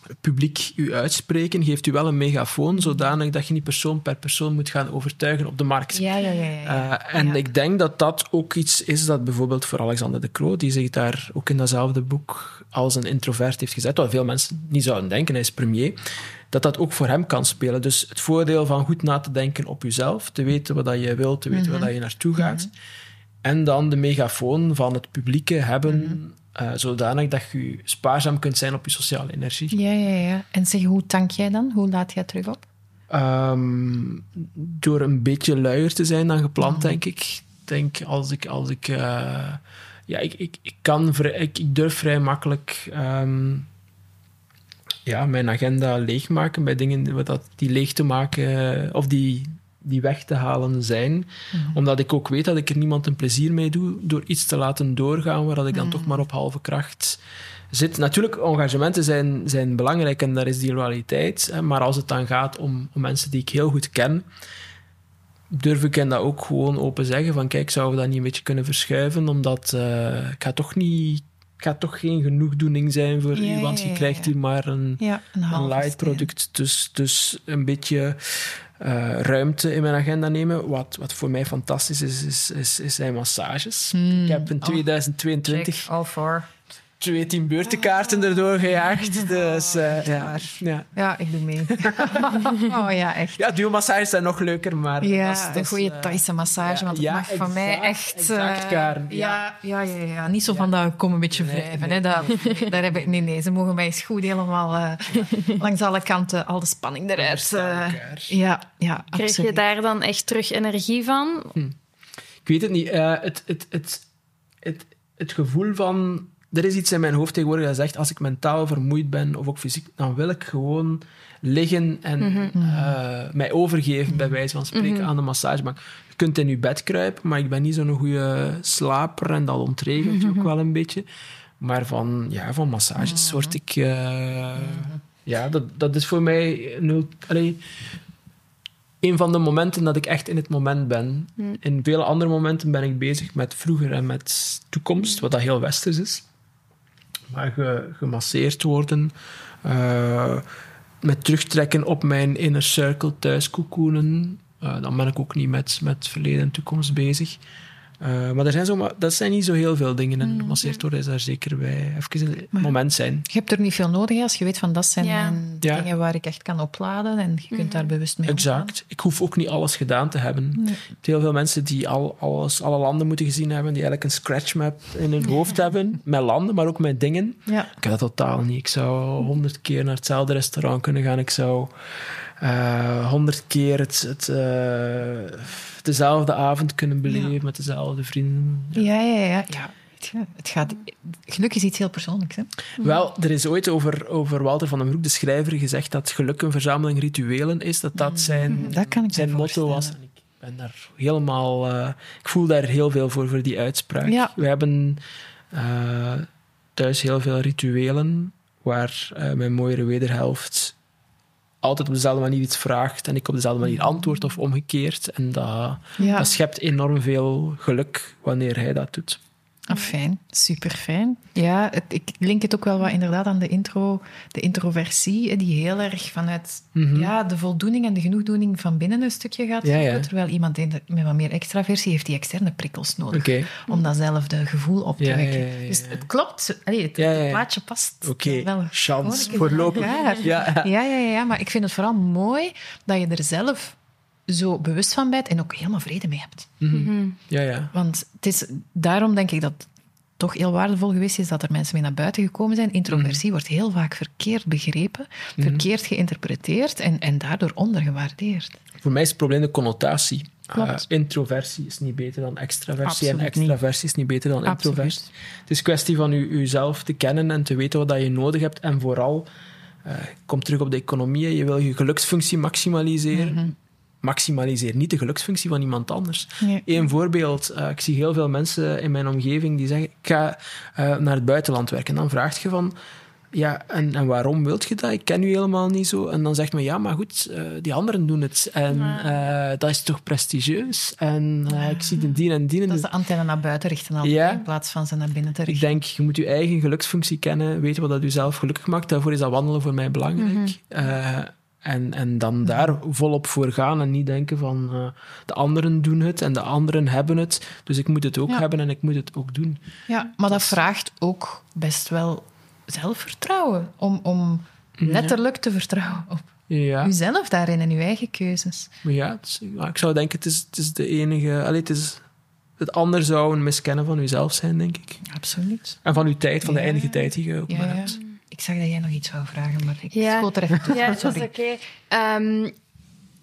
het publiek u uitspreken, geeft u wel een megafoon, zodanig dat je niet persoon per persoon moet gaan overtuigen op de markt. Ja, ja, ja. ja, ja. Uh, en Ja. ik denk dat dat ook iets is dat bijvoorbeeld voor Alexander de Croo, die zich daar ook in datzelfde boek als een introvert heeft gezet, wat veel mensen niet zouden denken, hij is premier, dat dat ook voor hem kan spelen. Dus het voordeel van goed na te denken op jezelf, te weten wat dat je wilt, te weten Mhm. waar dat je naartoe gaat, en dan de megafoon van het publieke hebben, Mhm. uh, zodanig dat je spaarzaam kunt zijn op je sociale energie. Ja, ja, ja. En zeg, hoe tank jij dan? Hoe laat jij terug op? Um, door een beetje luier te zijn dan gepland, Oh. denk ik. Ik denk als ik. Als ik uh, ja, ik, ik, ik, kan vrij, ik, ik durf vrij makkelijk um, ja, mijn agenda leegmaken bij dingen wat dat, die leeg te maken of die, die weg te halen zijn. Mm -hmm. Omdat ik ook weet dat ik er niemand een plezier mee doe door iets te laten doorgaan waar dat ik dan mm -hmm. toch maar op halve kracht zit. Natuurlijk, engagementen zijn, zijn belangrijk en daar is die loyaliteit. Hè, maar als het dan gaat om, om, mensen die ik heel goed ken, durf ik hen dat ook gewoon open zeggen van kijk, zouden we dat niet een beetje kunnen verschuiven, omdat uh, ik ga toch niet... Ik ga toch geen genoegdoening zijn voor ja, u, want je krijgt hier maar een, een, een light product. Dus, dus een beetje uh, ruimte in mijn agenda nemen. Wat, wat voor mij fantastisch is, is, is, is zijn massages. Mm. Ik heb in 2022... Check, all for twee tien beurtenkaarten erdoor gejaagd. Dus uh, ja. ja. Ja, ik doe mee. oh ja, echt. Ja, duwmassages zijn nog leuker, maar... Ja, dat is, dat een goede uh, Thaise massage, want ja, het mag exact, van mij echt... Exact, uh, ja. Ja, ja, ja, ja, niet zo van dat kom een beetje Nee, wrijven. nee, hè. Dat, daar heb ik, nee, nee, ze mogen mij eens goed helemaal uh, langs alle kanten al de spanning eruit. Uh, ja, ja, Krijg absoluut. je daar dan echt terug energie van? Hm. Ik weet het niet. Uh, het, het, het, het, het gevoel van er is iets in mijn hoofd tegenwoordig dat zegt, als ik mentaal vermoeid ben, of ook fysiek, dan wil ik gewoon liggen en mm -hmm. uh, mij overgeven, mm -hmm. bij wijze van spreken, mm -hmm. aan de massagebank. Je kunt in je bed kruipen, maar ik ben niet zo'n goede slaper en dat ontregelt je ook wel een beetje. Maar van, ja, van massages word ik... Uh, ja, dat, dat is voor mij... Nul, allee, een van de momenten dat ik echt in het moment ben. In vele andere momenten ben ik bezig met vroeger en met toekomst, wat dat heel westers is. Maar ge, gemasseerd worden, uh, met terugtrekken op mijn inner circle thuis koekoenen, uh, dan ben ik ook niet met, met verleden en toekomst bezig. Uh, maar, er zijn zo, maar dat zijn niet zo heel veel dingen. En Mm. masseertoren is daar zeker bij. Even een moment zijn. Je hebt er niet veel nodig als je weet van dat zijn Ja. mijn Ja. dingen waar ik echt kan opladen en je kunt daar bewust mee omgaan. Exact. Ik hoef ook niet alles gedaan te hebben. Nee. Je hebt heel veel mensen die al, alles, alle landen moeten gezien hebben, die eigenlijk een scratchmap in hun hoofd hebben, met landen, maar ook met dingen. Ja. Ik heb dat totaal niet. Ik zou honderd keer naar hetzelfde restaurant kunnen gaan. Ik zou eh, honderd keer het, het, eh, dezelfde avond kunnen beleven Ja. met dezelfde vrienden. Ja, ja, ja. ja. weet je, Het gaat, geluk is iets heel persoonlijks. Hè? Wel, er is ooit over, over Walter van den Broek, de schrijver, gezegd dat geluk een verzameling rituelen is. Dat dat zijn, Dat kan ik zijn motto was. En ik ben daar helemaal... eh, ik voel daar heel veel voor, voor die uitspraak. Ja. We hebben eh, thuis heel veel rituelen waar eh, mijn mooiere wederhelft altijd op dezelfde manier iets vraagt en ik op dezelfde manier antwoord of omgekeerd. En dat, Ja, dat schept enorm veel geluk wanneer hij dat doet. Ah, fijn. Super fijn. Ja, het, ik link het ook wel wat inderdaad aan de intro, de introversie, die heel erg vanuit Mhm. ja, de voldoening en de genoegdoening van binnen een stukje gaat Ja, ja. zoeken, terwijl iemand met wat meer extraversie heeft die externe prikkels nodig Oké. om datzelfde gevoel op te Ja, wekken. Dus het klopt. Allee, het, plaatje past wel. chance voorlopig. Ja. Ja, ja, ja, maar ik vind het vooral mooi dat je er zelf zo bewust van bent en ook helemaal vrede mee hebt. Mhm. Ja, ja. Want het is, daarom denk ik dat het toch heel waardevol geweest is dat er mensen mee naar buiten gekomen zijn. Introversie wordt heel vaak verkeerd begrepen, verkeerd geïnterpreteerd en, en daardoor ondergewaardeerd. Voor mij is het probleem de connotatie. Eh, introversie is niet beter dan extraversie en Absoluut niet. extraversie is niet beter dan Absoluut. introversie. Het is kwestie van u, uzelf te kennen en te weten wat dat je nodig hebt. En vooral, eh, ik kom terug op de economie, je wil je geluksfunctie maximaliseren. Mhm. Maximaliseer niet de geluksfunctie van iemand anders. Nee. Eén voorbeeld, eh, ik zie heel veel mensen in mijn omgeving die zeggen, ik ga eh, naar het buitenland werken. En dan vraag je van, ja, en, en waarom wilt je dat? Ik ken u helemaal niet zo. En dan zegt men, ja, maar goed, eh, die anderen doen het. En dat is toch prestigieus? En ik zie de dien en die. Dat is de antenne naar buiten richten Ja. in plaats van ze naar binnen te ik richten. denk, je moet je eigen geluksfunctie kennen, weten wat dat u zelf gelukkig maakt. Daarvoor is dat wandelen voor mij belangrijk. Eh, en, en dan daar volop voor gaan en niet denken van eh, de anderen doen het en de anderen hebben het, dus ik moet het ook Ja. hebben en ik moet het ook doen. Ja, maar dat vraagt ook best wel zelfvertrouwen. Om, om letterlijk te vertrouwen op Ja. uzelf daarin en uw eigen keuzes. Ja, is- ik zou denken, het is, het is de enige... Allee, het, is, het ander zou een miskennen van jezelf zijn, denk ik. Absoluut. En van uw tijd, van de Ja. eindige tijd die je ook Ja, maar hebt. Ik zag dat jij nog iets wou vragen, maar ik Ja. schoot er even tussen. Ja, dat is oké. Ehm,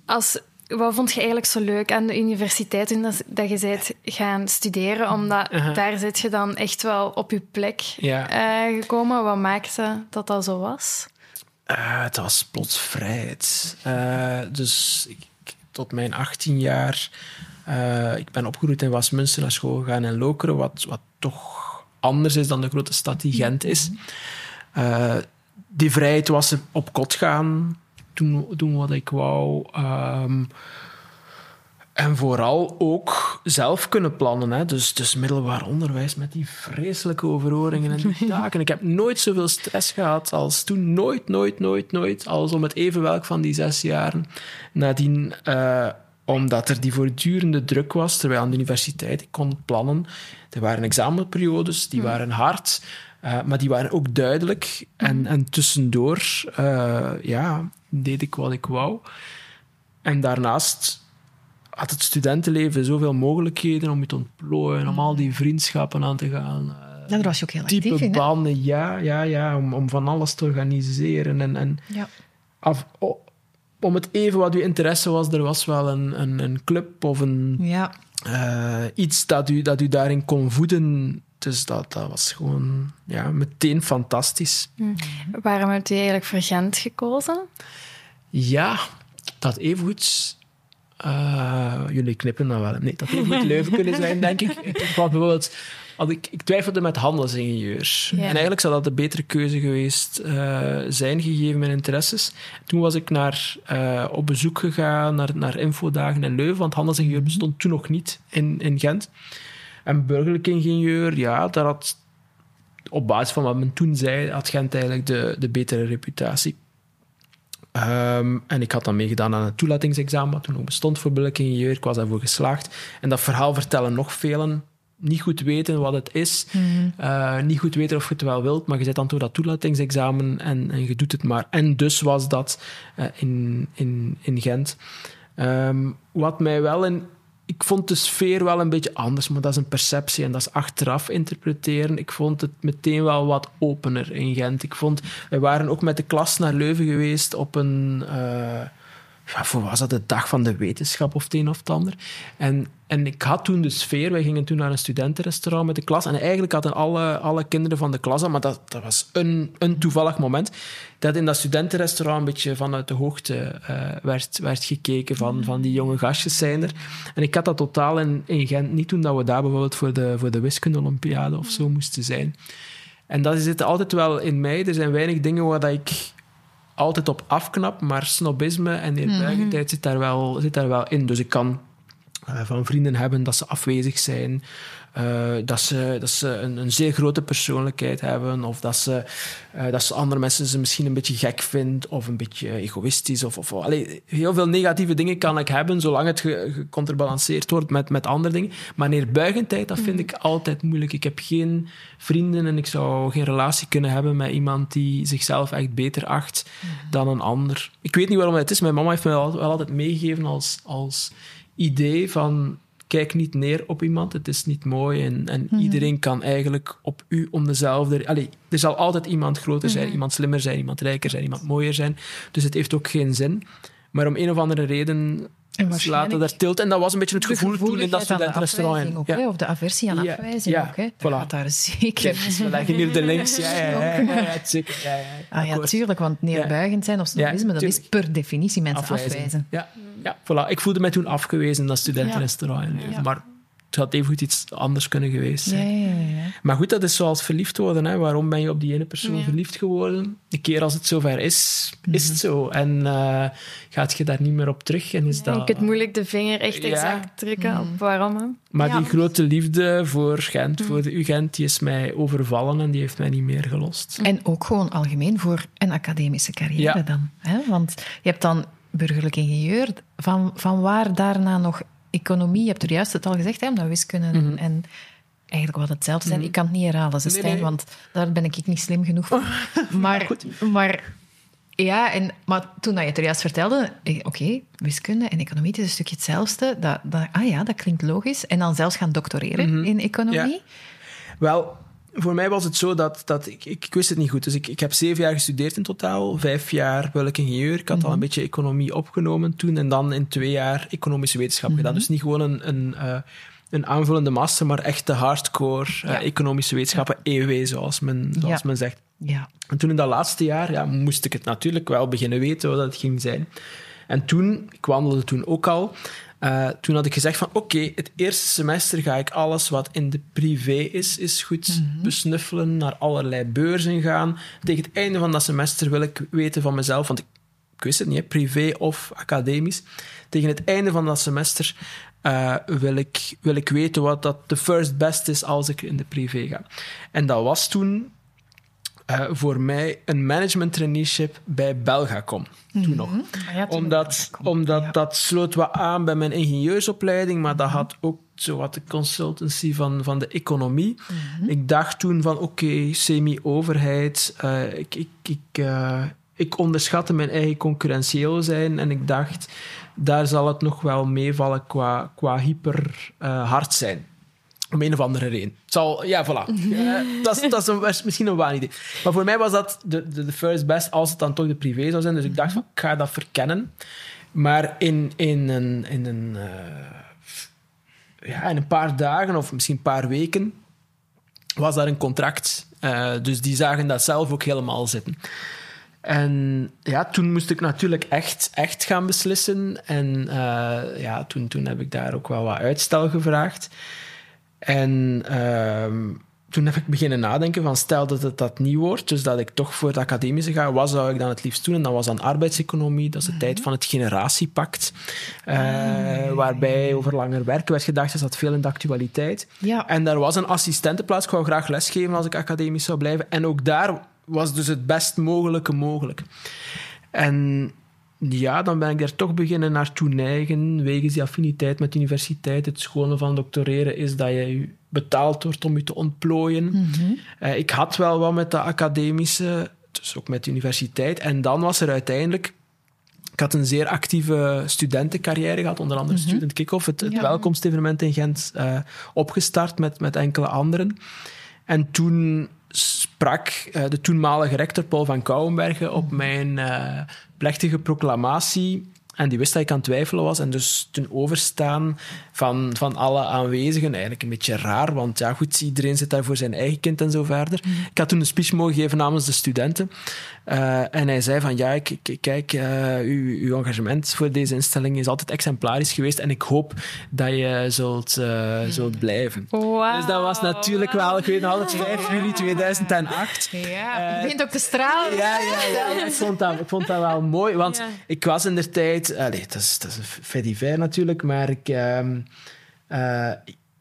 als, wat vond je eigenlijk zo leuk aan de universiteit toen dat, dat je bent gaan studeren? Omdat Aha. daar zit je dan echt wel op je plek Ja. eh, gekomen. Wat maakte dat dat zo was? Eh, het was plots vrijheid. Eh, dus ik, tot mijn 18 jaar... eh, ik ben opgegroeid in Westminster naar school gegaan in Lokeren, wat, wat toch anders is dan de grote stad die Gent is. Eh, die vrijheid was op kot gaan, doen, doen wat ik wou. ehm, en vooral ook zelf kunnen plannen. Hè. Dus, dus middelbaar onderwijs met die vreselijke overhoringen en die taken. Ik heb nooit zoveel stress gehad als toen. Nooit, nooit, nooit, nooit. Als om het even welk van die zes jaren. Nadien, eh, omdat er die voortdurende druk was, terwijl aan de universiteit ik kon plannen. Er waren examenperiodes, die waren hard. Eh, maar die waren ook duidelijk. En, en tussendoor eh, ja, deed ik wat ik wou. En daarnaast had het studentenleven zoveel mogelijkheden om je te ontplooien, om al die vriendschappen aan te gaan. eh, Ja, daar was je ook heel actief Type in. banden, ja, ja, ja, om, om van alles te organiseren. En, en Ja. af, om het even wat uw interesse was, er was wel een, een, een club of een, Ja. iets dat u, dat u daarin kon voeden. Dus dat, dat was gewoon ja, meteen fantastisch. Waarom heb je eigenlijk voor Gent gekozen? Ja, dat evengoed... eh, jullie knippen dan wel. Nee, dat evengoed Leuven kunnen zijn, denk ik. ik want bijvoorbeeld, had ik, ik twijfelde met handelsingenieur. Ja. En eigenlijk zou dat de betere keuze geweest eh, zijn, gegeven mijn interesses. Toen was ik naar, eh, op bezoek gegaan naar, naar infodagen in Leuven, want handelsingenieur bestond toen nog niet in, in Gent. En burgerlijk ingenieur, ja, daar had op basis van wat men toen zei, had Gent eigenlijk de, de betere reputatie. Ehm, en ik had dan meegedaan aan het toelatingsexamen, wat toen nog bestond voor billijke ingenieur. Ik was daarvoor geslaagd. En dat verhaal vertellen nog velen. Niet goed weten wat het is. Eh, niet goed weten of je het wel wilt. Maar je zit dan door dat toelatingsexamen en, en je doet het maar. En dus was dat eh, in, in, in Gent. Ehm, wat mij wel in ik vond de sfeer wel een beetje anders, maar dat is een perceptie en dat is achteraf interpreteren. Ik vond het meteen wel wat opener in Gent. Ik vond, wij waren ook met de klas naar Leuven geweest op een. Uh, voor was dat de dag van de wetenschap of het een of het ander. En, en ik had toen de sfeer, wij gingen toen naar een studentenrestaurant met de klas. En eigenlijk hadden alle, alle kinderen van de klas, maar dat, dat was een, een toevallig moment, dat in dat studentenrestaurant een beetje vanuit de hoogte uh, werd, werd gekeken van, van die jonge gastjes zijn er. En ik had dat totaal in, in Gent niet toen dat we daar bijvoorbeeld voor de, voor de wiskunde-olympiade of zo moesten zijn. En dat zit altijd wel in mij. Er zijn weinig dingen waar dat ik altijd op afknap, maar snobisme en neerbuigendheid zit, daar wel, zit daar wel in. Dus ik kan uh, van vrienden hebben dat ze afwezig zijn, uh, dat ze, dat ze een, een, zeer grote persoonlijkheid hebben, of dat ze, uh, dat ze andere mensen ze misschien een beetje gek vindt, of een beetje egoïstisch. Of, of, allee, heel veel negatieve dingen kan ik hebben, zolang het geconterbalanceerd wordt met, met andere dingen. Maar neerbuigendheid, dat vind ik altijd moeilijk. Ik heb geen vrienden en ik zou geen relatie kunnen hebben met iemand die zichzelf echt beter acht dan een ander. Ik weet niet waarom het is. Mijn mama heeft me wel, wel altijd meegegeven als, als idee van kijk niet neer op iemand, het is niet mooi en, en Mhm. iedereen kan eigenlijk op u om dezelfde... Allee, er zal altijd iemand groter zijn, Mhm. iemand slimmer zijn, iemand rijker zijn, iemand mooier zijn. Dus het heeft ook geen zin. Maar om een of andere reden En laten daar tilt. En dat was een beetje het gevoel toen in dat studentenrestaurant. ook, Ja. of de aversie aan Ja, afwijzing ja, ook. Hè. Dat daar zeker. Dus we leggen hier de links. Ja, ja, ja, zeker. Ja, ja, Ah ja, tuurlijk, want neerbuigend zijn of snobisme, dat is per definitie mensen afwijzen. Ja, ja voilà. Ik voelde mij toen afgewezen in dat studentenrestaurant. Maar het had even goed iets anders kunnen geweest zijn. ja, ja. ja. Maar goed, dat is zoals verliefd worden. Hè. Waarom ben je op die ene persoon Ja. verliefd geworden? Een keer als het zover is, is Mhm. het zo. En eh, gaat je daar niet meer op terug. En is Ik dat... het moeilijk de vinger echt Ja. exact drukken op waarom. hè. Maar Ja. die grote liefde voor Gent, voor de UGent, die is mij overvallen en die heeft mij niet meer gelost. En ook gewoon algemeen voor een academische carrière Ja. dan. Hè? Want je hebt dan burgerlijk ingenieur, van, van waar daarna nog economie? Je hebt er juist het al gezegd, hè, omdat wiskunde en- en eigenlijk wat hetzelfde zijn. Ik kan het niet herhalen, ze Mhm. Nee. want daar ben ik niet slim genoeg voor. maar, maar ja, en, maar toen dat je het er juist vertelde, eh, oké, wiskunde en economie, het is een stukje hetzelfde. Dat, dat, ah ja, dat klinkt logisch. En dan zelfs gaan doctoreren Mhm. in economie. Wel, voor mij was het zo dat, dat ik, ik, ik wist het niet goed. Dus ik, ik heb zeven jaar gestudeerd in totaal. Vijf jaar welk ingenieur. Ik had al een beetje economie opgenomen toen. En dan in twee jaar economische wetenschap gedaan. Dus niet gewoon een, een, eh, een aanvullende master, maar echt de hardcore eh, Ja. economische wetenschappen, EW, zoals men, zoals Ja. men zegt. Ja. En toen in dat laatste jaar ja, moest ik het natuurlijk wel beginnen weten wat het ging zijn. En toen, ik wandelde toen ook al, eh, toen had ik gezegd van oké, het eerste semester ga ik alles wat in de privé is, is goed besnuffelen, naar allerlei beurzen gaan. Tegen het einde van dat semester wil ik weten van mezelf, want ik, ik wist het niet, hè, privé of academisch. Tegen het einde van dat semester eh, wil, ik, wil ik weten wat dat de first best is als ik in de privé ga. En dat was toen eh, voor mij een management traineeship bij Belgacom. Toen nog. Ah ja, toen Omdat, omdat ja. dat sloot wat aan bij mijn ingenieursopleiding, maar dat had ook zo wat de consultancy van, van de economie. Ik dacht toen van oké, semi-overheid. eh, ik, ik, ik, eh, ik onderschatte mijn eigen concurrentieel zijn en ik dacht, daar zal het nog wel meevallen qua, qua hyper hard zijn. Om een of andere reden. Het zal, ja, voilà. Eh, dat is, dat is een, was misschien een waan idee. Maar voor mij was dat de, de, de first best als het dan toch de privé zou zijn. Dus ik dacht van, ik ga dat verkennen. Maar in, in een, in een, eh, ja, in een paar dagen of misschien een paar weken was daar een contract. Eh, dus die zagen dat zelf ook helemaal zitten. En ja, toen moest ik natuurlijk echt, echt gaan beslissen. En ja, toen, toen heb ik daar ook wel wat uitstel gevraagd. En ehm, toen heb ik beginnen nadenken van stel dat het dat niet wordt, dus dat ik toch voor het academische ga, wat zou ik dan het liefst doen? En dat was dan arbeidseconomie, dat is de tijd van het generatiepact, eh, waarbij over langer werken werd gedacht, dus dat veel in de actualiteit. Ja. En daar was een assistentenplaats, ik wou graag lesgeven als ik academisch zou blijven. En ook daar was dus het best mogelijke mogelijk. En ja, dan ben ik daar toch beginnen naartoe neigen, wegens die affiniteit met de universiteit. Het schone van doctoreren is dat je betaald wordt om je te ontplooien. Mhm. Eh, ik had wel wat met de academische, dus ook met de universiteit. En dan was er uiteindelijk... Ik had een zeer actieve studentencarrière gehad, onder andere Student Kick-Off, het, het Ja. welkomstevenement in Gent, eh, opgestart met, met enkele anderen. En toen sprak eh, de toenmalige rector Paul van Kouwenbergen op mijn eh, plechtige proclamatie. En die wist dat ik aan het twijfelen was. En dus ten overstaan van, van alle aanwezigen, eigenlijk een beetje raar, want ja goed, iedereen zit daar voor zijn eigen kind en zo verder. Ik had toen een speech mogen geven namens de studenten. Eh, en hij zei van, ja, ik, ik- kijk, eh, uw, uw engagement voor deze instelling is altijd exemplarisch geweest en ik hoop dat je zult, eh, zult blijven. Dus dat was natuurlijk wel, ik weet nog altijd, 5 juli 2008. Ja, je begint ook te stralen. Ja, ja, ja. Ik, vond dat, ik vond dat wel mooi, want Ja. ik was in de tijd... Dat, is, dat is een fait natuurlijk, maar ik... ehm, eh,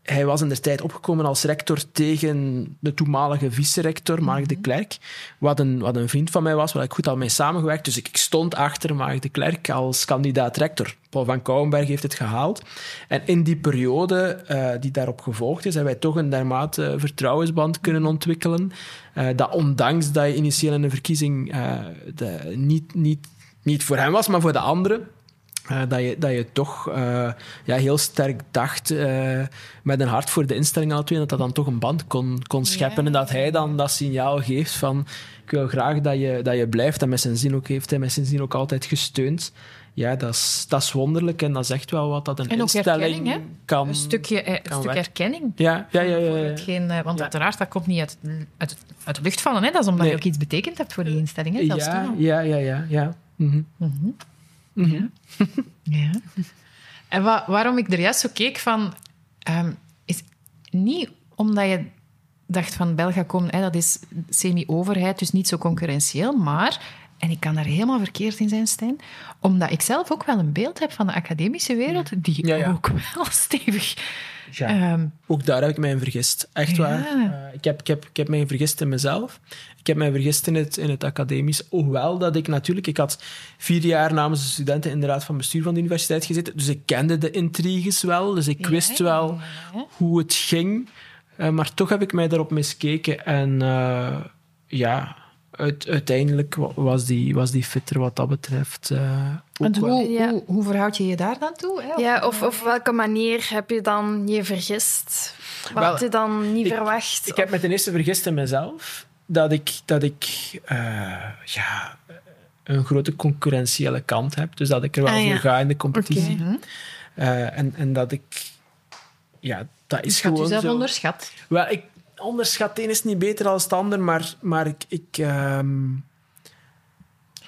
hij was in de tijd opgekomen als rector tegen de toenmalige vice-rector, Mark de Klerk, wat een, wat een vriend van mij was, waar ik goed al mee samengewerkt. Dus ik, ik stond achter Mark de Klerk als kandidaat-rector. Paul van Kouwenberg heeft het gehaald. En in die periode eh, die daarop gevolgd is, hebben wij toch een dermate vertrouwensband kunnen ontwikkelen, eh, dat ondanks dat je initieel in de verkiezing de, niet, niet, niet voor hem was, maar voor de anderen, eh, dat, je, dat je toch eh, ja, heel sterk dacht, eh, met een hart voor de instelling twee, dat dat dan toch een band kon, kon scheppen. En dat hij dan dat signaal geeft van ik wil graag dat je, dat je blijft. En met zijn zin ook heeft hij met zijn zin ook altijd gesteund. Ja, dat is, dat is wonderlijk en dat is echt wel wat dat een En ook instelling kan... Een stukje, een stuk erkenning. Ja, ja, ja. ja, ja. hetgeen, want Ja. uiteraard, dat komt niet uit, uit, uit de lucht vallen. Hè? Dat is omdat Nee. je ook iets betekend hebt voor die instelling. Hè? Toen Ja, al. ja, ja, ja. ja. Mhm. Mhm. Ja. En wa- waarom ik er juist zo keek van... ehm, is niet omdat je dacht van Belgacom, hè, dat is semi-overheid, dus niet zo concurrentieel, maar... En ik kan daar helemaal verkeerd in zijn, Stijn. Omdat ik zelf ook wel een beeld heb van de academische wereld, die Ja, ja. ook wel stevig... Ja. ehm, Ook daar heb ik mij in vergist. Echt Ja. waar. Eh, ik, heb, ik, heb, ik heb mij vergist in mezelf. Ik heb mij vergist in het, in het academisch. Hoewel dat ik natuurlijk... Ik had vier jaar namens de studenten in de raad van bestuur van de universiteit gezeten. Dus ik kende de intriges wel. Dus ik wist wel hoe het ging. Eh, maar toch heb ik mij daarop miskeken. En eh, ja, uit- uiteindelijk wa- was die, was die fitter wat dat betreft. Hoe, Ja. hoe, hoe verhoud je je daar dan toe? Hè? Ja, of op welke manier heb je dan je vergist? Wat Wel, had je dan niet ik- verwacht? Ik heb me ten eerste vergist in mezelf dat ik, dat ik eh, ja, een grote concurrentiële kant heb. Dus dat ik er wel Ah, voor ga in de competitie. Mhm. Eh, en, en dat ik... Ja, dat is Dus je had gewoon jezelf zo. onderschat. Wel, ik onderschat de een is niet beter dan het ander, maar, maar ik... Ik, ehm,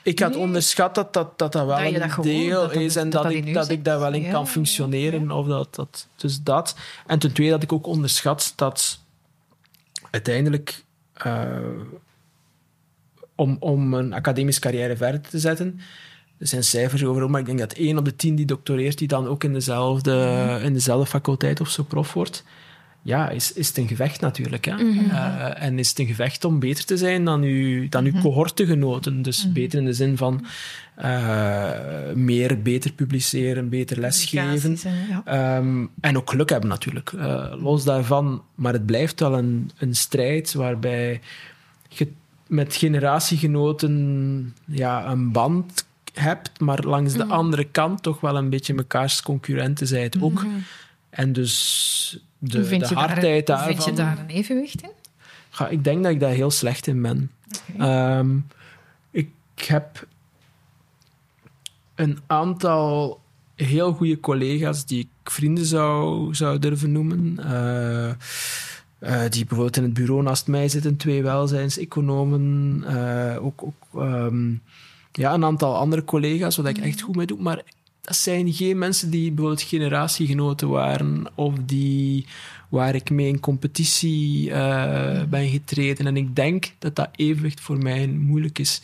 ik had Nee. onderschat dat dat, dat, dat wel Dat een dat deel is en dat ik, dat ik daar wel in Ja, kan functioneren. Of dat, dat, dus dat. En ten tweede dat ik ook onderschat dat uiteindelijk eh, om, om een academische carrière verder te zetten. Er zijn cijfers over, maar ik denk dat één op de tien die doctoreert, die dan ook in dezelfde, in dezelfde faculteit of zo prof wordt. Ja, is, is het een gevecht natuurlijk. Hè? Eh, en is het een gevecht om beter te zijn dan uw, dan uw cohortegenoten. Dus beter in de zin van eh, meer, beter publiceren, beter lesgeven. Ja. Ehm, en ook geluk hebben natuurlijk. Eh, los daarvan, maar het blijft wel een, een strijd waarbij je met generatiegenoten ja, een band hebt, maar langs de andere kant toch wel een beetje mekaars concurrenten zijt ook. En dus de, Hoe vind de je daar- hardheid daarvan... Vind je daar een evenwicht in? Ik denk dat ik daar heel slecht in ben. Ehm, ik heb een aantal heel goede collega's die ik vrienden zou, zou durven noemen. Eh, eh, die bijvoorbeeld in het bureau naast mij zitten, twee welzijnseconomen. eh, ook ook ehm, ja, een aantal andere collega's, waar ik echt goed mee doe. Maar dat zijn geen mensen die bijvoorbeeld generatiegenoten waren of die waar ik mee in competitie eh, ben getreden. En ik denk dat dat evenwicht voor mij moeilijk is.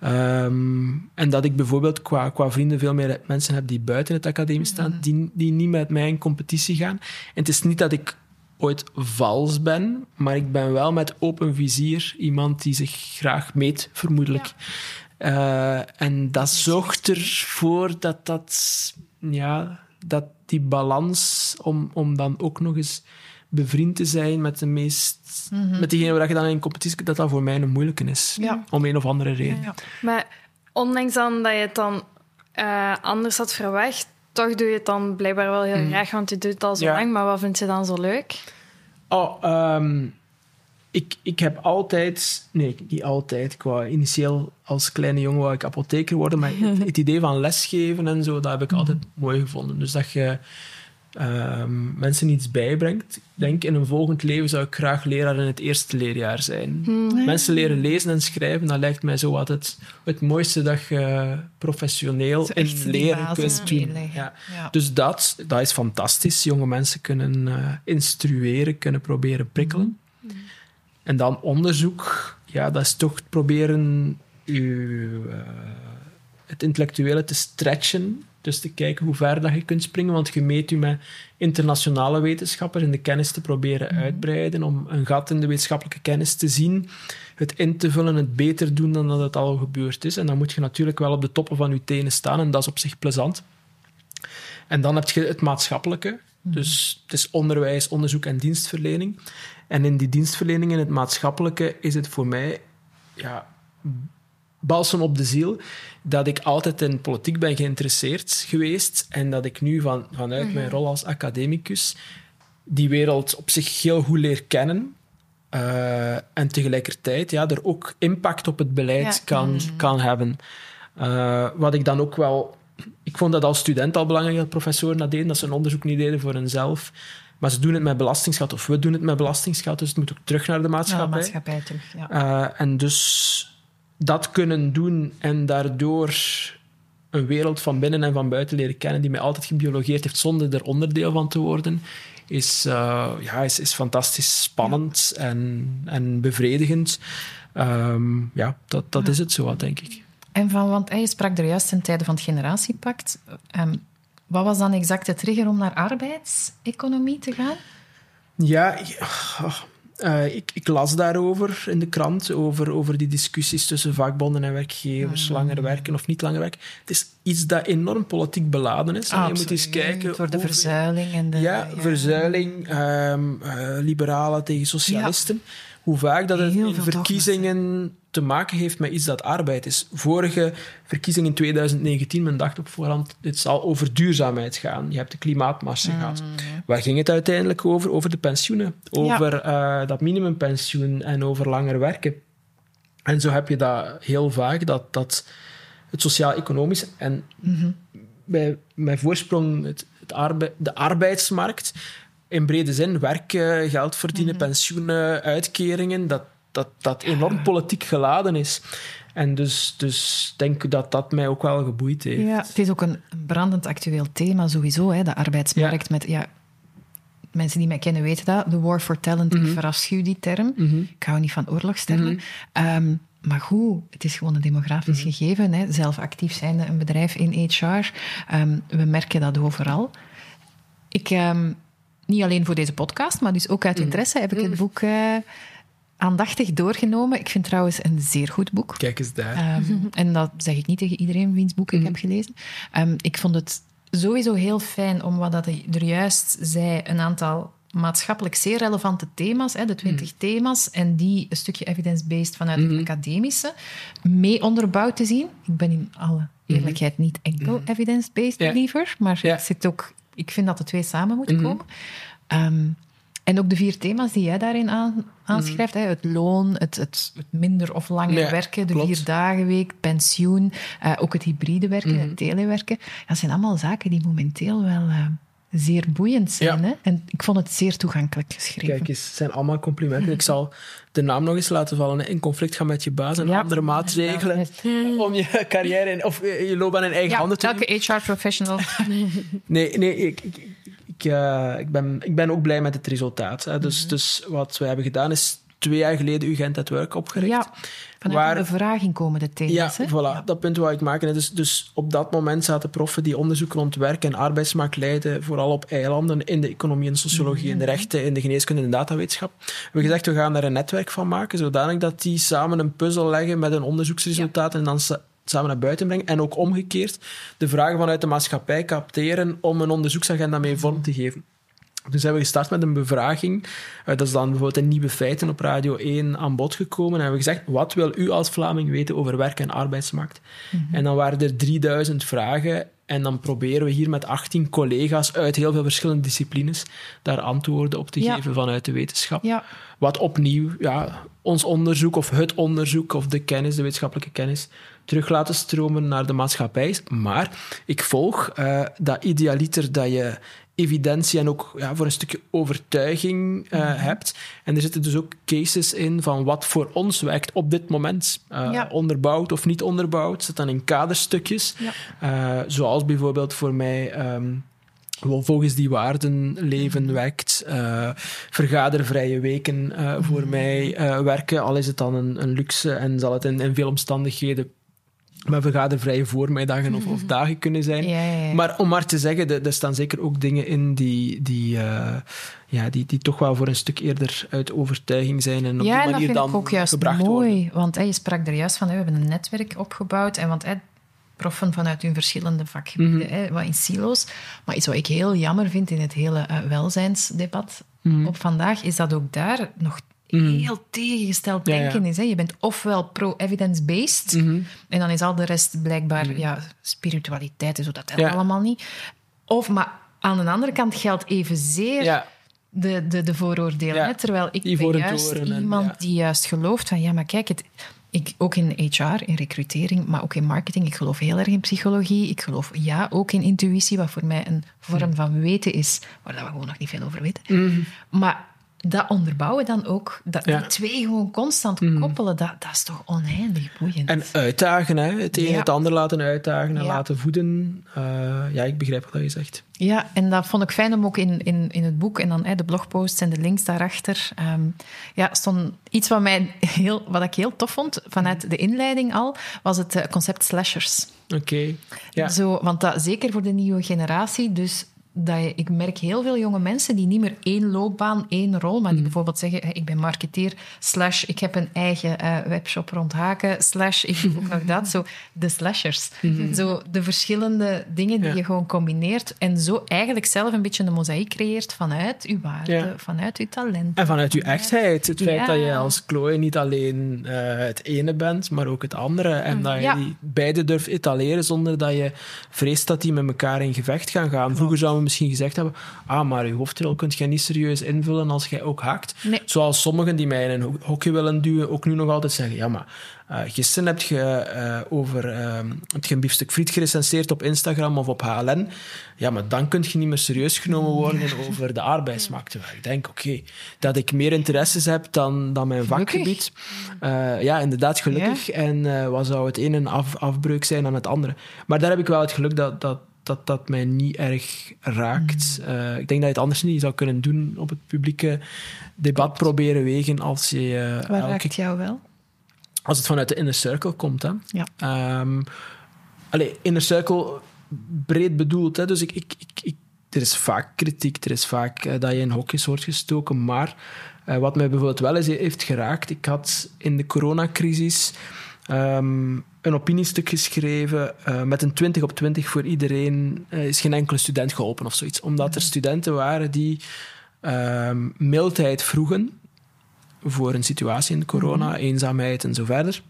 Ehm, en dat ik bijvoorbeeld qua, qua vrienden veel meer mensen heb die buiten het academie staan, die, die niet met mij in competitie gaan. En het is niet dat ik ooit vals ben, maar ik ben wel met open vizier iemand die zich graag meet, vermoedelijk. Uh, en dat zorgt ervoor dat, dat, ja, dat die balans, om, om dan ook nog eens bevriend te zijn met de meest... Mm -hmm. met diegene waar je dan in competitie... dat dat voor mij een moeilijke is. Ja. Om een of andere reden. Ja, maar ondanks dan dat je het dan uh, anders had verwacht, toch doe je het dan blijkbaar wel heel mm. graag, want je doet het al zo lang. Maar wat vind je dan zo leuk? Oh, um, ik, ik heb altijd... Nee, niet altijd. Wou initieel als kleine jongen wou ik apotheker worden, maar het, het idee van lesgeven en zo, dat heb ik altijd mooi gevonden. Dus dat je um, mensen iets bijbrengt. Ik denk, in een volgend leven zou ik graag leraar in het eerste leerjaar zijn. Hmm. Mensen leren lezen en schrijven, dat lijkt mij zo altijd het mooiste dat je professioneel in leren kunt doen. Ja. Ja. Dus dat, dat is fantastisch. Jonge mensen kunnen uh, instrueren, kunnen proberen prikkelen. En dan onderzoek, ja, dat is toch proberen uw, uh, het intellectuele te stretchen. Dus te kijken hoe ver dat je kunt springen, want je meet je met internationale wetenschappers en de kennis te proberen Mhm. uitbreiden om een gat in de wetenschappelijke kennis te zien, het in te vullen, het beter doen dan dat het al gebeurd is. En dan moet je natuurlijk wel op de toppen van je tenen staan en dat is op zich plezant. En dan heb je het maatschappelijke. Dus het is onderwijs, onderzoek en dienstverlening. En in die dienstverlening, in het maatschappelijke, is het voor mij ja, balsem op de ziel dat ik altijd in politiek ben geïnteresseerd geweest en dat ik nu van, vanuit mijn rol als academicus die wereld op zich heel goed leer kennen. Uh, en tegelijkertijd ja, er ook impact op het beleid Ja. kan, kan hebben. Uh, wat ik dan ook wel... Ik vond dat als student al belangrijk dat professoren dat deden, dat ze een onderzoek niet deden voor hunzelf. Maar ze doen het met belastingsgeld, of we doen het met belastingsgeld, dus het moet ook terug naar de Ja, maatschappij. maatschappij terug. Ja. Uh, en dus dat kunnen doen en daardoor een wereld van binnen en van buiten leren kennen die mij altijd gebiologeerd heeft zonder er onderdeel van te worden, is, uh, ja, is, is fantastisch spannend en, en bevredigend. Um, ja, dat, dat Ja. is het zo wat, denk ik. En van, want hij sprak er juist in tijden van het generatiepact. Ehm, wat was dan exact de trigger om naar arbeidseconomie te gaan? Ja, oh, uh, ik, ik, las daarover in de krant, over, over die discussies tussen vakbonden en werkgevers, Mm. langer werken of niet langer werken. Het is iets dat enorm politiek beladen is. en je moet eens kijken... Voor de verzuiling en de... Ja, verzuiling, ehm, eh, liberalen tegen socialisten. Hoe vaak dat het in verkiezingen te maken heeft met iets dat arbeid is. Vorige verkiezing in 2019, men dacht op voorhand, dit zal over duurzaamheid gaan. Je hebt de klimaatmars gehad. Waar ging het uiteindelijk over? Over de pensioenen. Over eh, dat minimumpensioen en over langer werken. En zo heb je dat heel vaak, dat, dat het sociaal-economisch en bij, bij voorsprong het, het arbe de arbeidsmarkt in brede zin, werken, geld verdienen, pensioenen, uitkeringen, dat dat, dat enorm politiek geladen is. En dus, dus denk dat dat mij ook wel geboeid heeft. Ja, het is ook een brandend actueel thema sowieso, hè, de arbeidsmarkt. Met, ja, mensen die mij kennen weten dat. De war for talent, ik verafschuw die term. Ik hou niet van oorlogstermen. Ehm, maar goed, het is gewoon een demografisch gegeven. Hè. Zelf actief zijnde een bedrijf in HR. Ehm, we merken dat overal. Ik, ehm, niet alleen voor deze podcast, maar dus ook uit interesse heb ik het boek eh, aandachtig doorgenomen. Ik vind trouwens een zeer goed boek. Kijk eens daar. Ehm, en dat zeg ik niet tegen iedereen wiens boek ik heb gelezen. Ehm, ik vond het sowieso heel fijn om wat dat hij er juist zei, een aantal maatschappelijk zeer relevante thema's, hè, de twintig thema's, en die een stukje evidence-based vanuit het academische mee onderbouwd te zien. Ik ben in alle eerlijkheid niet enkel evidence-based Ja. believer, maar Ja. ik, zit ook, ik vind dat de twee samen moeten komen. Ehm, en ook de vier thema's die jij daarin aan, aanschrijft. Hè, het loon, het, het, het minder of langer Ja, werken, de klopt. vier dagenweek, pensioen, eh, ook het hybride werken, het telewerken. Dat zijn allemaal zaken die momenteel wel eh, zeer boeiend zijn. Ja. Hè? En ik vond het zeer toegankelijk geschreven. Kijk eens, het zijn allemaal complimenten. Ik zal de naam nog eens laten vallen. hè. In conflict gaan met je baas en Ja. andere maatregelen om je carrière in, of eh, je loopbaan in eigen handen te nemen. elke HR-professional. Nee, nee ik, ik, ik, eh, ik, ben, ik ben ook blij met het resultaat. Hè. Dus, dus wat we hebben gedaan is twee jaar geleden UGent at Work opgericht. Ja, vanuit Waar- de bevraging komen de thema's. Ja, hè? voilà, dat punt wou ik maken. Dus, dus op dat moment zaten proffen die onderzoek rond werk en arbeidsmarkt leiden, vooral op eilanden in de economie en sociologie, in de rechten, in de geneeskunde en de datawetenschap. We hebben gezegd, we gaan daar een netwerk van maken, zodanig dat die samen een puzzel leggen met hun onderzoeksresultaten en dan sa- samen naar buiten brengen. En ook omgekeerd de vragen vanuit de maatschappij capteren om een onderzoeksagenda mee vorm te geven. Dus hebben we gestart met een bevraging. Eh, dat is dan bijvoorbeeld in Nieuwe Feiten op Radio 1 aan bod gekomen. En hebben we gezegd, wat wil u als Vlaming weten over werk en arbeidsmarkt? En dan waren er 3000 vragen. En dan proberen we hier met 18 collega's uit heel veel verschillende disciplines daar antwoorden op te Ja. geven vanuit de wetenschap. Ja. Wat opnieuw ja, ons onderzoek of het onderzoek of de kennis, de wetenschappelijke kennis, terug laten stromen naar de maatschappij. Maar ik volg eh, dat idealiter dat je evidentie en ook ja, voor een stukje overtuiging eh, hebt. En er zitten dus ook cases in van wat voor ons werkt op dit moment. Ja. Onderbouwd of niet onderbouwd. Zit dan in kaderstukjes. Ja. Eh, zoals bijvoorbeeld voor mij... wel volgens die waarden leven werkt. eh, vergadervrije weken voor mij eh, werken. Al is het dan een, een luxe en zal het in, in veel omstandigheden met vergadervrije voormiddagen of, of dagen kunnen zijn. Ja, ja, ja. Maar om maar te zeggen, er, staan zeker ook dingen in die, die, eh, ja, die, die toch wel voor een stuk eerder uit overtuiging zijn en op die dat manier vind dan ik ook juist gebracht mooi. worden. Want hè, je sprak er juist van, hè, we hebben een netwerk opgebouwd. En want hè, proffen vanuit hun verschillende vakgebieden, Mhm. hè, wat in silo's. Maar iets wat ik heel jammer vind in het hele eh, welzijnsdebat Mhm. op vandaag, is dat ook daar nog heel tegengesteld Ja, ja. denken is. Hè. Je bent ofwel pro-evidence-based, Mhm. en dan is al de rest blijkbaar ja, spiritualiteit en zo, dat telt Ja. allemaal niet. Of, maar aan de andere kant geldt evenzeer de, de, de vooroordelen. Hè? Terwijl ik die ben juist en- iemand die juist gelooft van ja, maar kijk, het, ik, ook in HR, in recrutering, maar ook in marketing, ik geloof heel erg in psychologie. Ik geloof ja, ook in intuïtie, wat voor mij een vorm van weten is, waar we gewoon nog niet veel over weten. Maar dat onderbouwen dan ook, dat Ja. die twee gewoon constant koppelen, dat, dat is toch oneindig boeiend. en uitdagen, hè. het een Ja. het ander laten uitdagen en Ja. laten voeden. Eh, ja, ik begrijp wat je zegt. Ja, en dat vond ik fijn om ook in, in, in het boek en dan hè, de blogposts en de links daarachter. ehm, ja, stond iets wat, mij heel, wat ik heel tof vond vanuit de inleiding al, was het eh, concept slashers. Oké. Ja. Zo, want dat, zeker voor de nieuwe generatie, dus dat je, ik merk heel veel jonge mensen die niet meer één loopbaan, één rol, maar die bijvoorbeeld zeggen, ik ben marketeer, slash, ik heb een eigen eh, webshop rond haken, slash, ik doe ook nog dat. Zo, de slashers. Zo, de verschillende dingen die Ja. je gewoon combineert en zo eigenlijk zelf een beetje een mozaïek creëert vanuit uw waarde, Ja. vanuit uw talent. En vanuit uw echtheid. Het feit Ja. dat je als Chloe niet alleen eh, het ene bent, maar ook het andere. En dat je die beide durft etaleren zonder dat je vreest dat die met elkaar in gevecht gaan gaan. Vroeger zouden we misschien gezegd hebben, ah, maar je hoofdrol kunt je niet serieus invullen als jij ook. Nee. Zoals sommigen die mij in een ho- hokje willen duwen, ook nu nog altijd zeggen, ja, maar eh, gisteren heb je eh, over eh, heb je een biefstuk friet gerecenseerd op Instagram of op HLN. Ja, maar dan kun je niet meer serieus genomen worden over de arbeidsmarkt. Terwijl ik denk, oké, dat ik meer interesses heb dan, dan mijn vakgebied. Eh, ja, inderdaad, gelukkig. En wat zou het ene een af, afbreuk zijn aan het andere? Maar daar heb ik wel het geluk dat dat, dat, dat mij niet erg raakt. Mm. Eh, ik denk dat je het anders niet zou kunnen doen op het publieke debat proberen wegen als je eh, Waar elke raakt jou wel? als het vanuit de inner circle komt. Hè. Ja. Ehm, allee, inner circle breed bedoeld. Hè. Dus ik, ik, ik, ik- er is vaak kritiek, er is vaak eh, dat je in hokjes wordt gestoken. Maar wat mij bijvoorbeeld wel eens heeft geraakt, ik had in de coronacrisis ehm, een opiniestuk geschreven eh, met een 20 op 20 voor iedereen. eh, is geen enkele student geholpen of zoiets. Omdat er studenten waren die ehm, mildheid vroegen voor een situatie in corona, eenzaamheid en zo verder.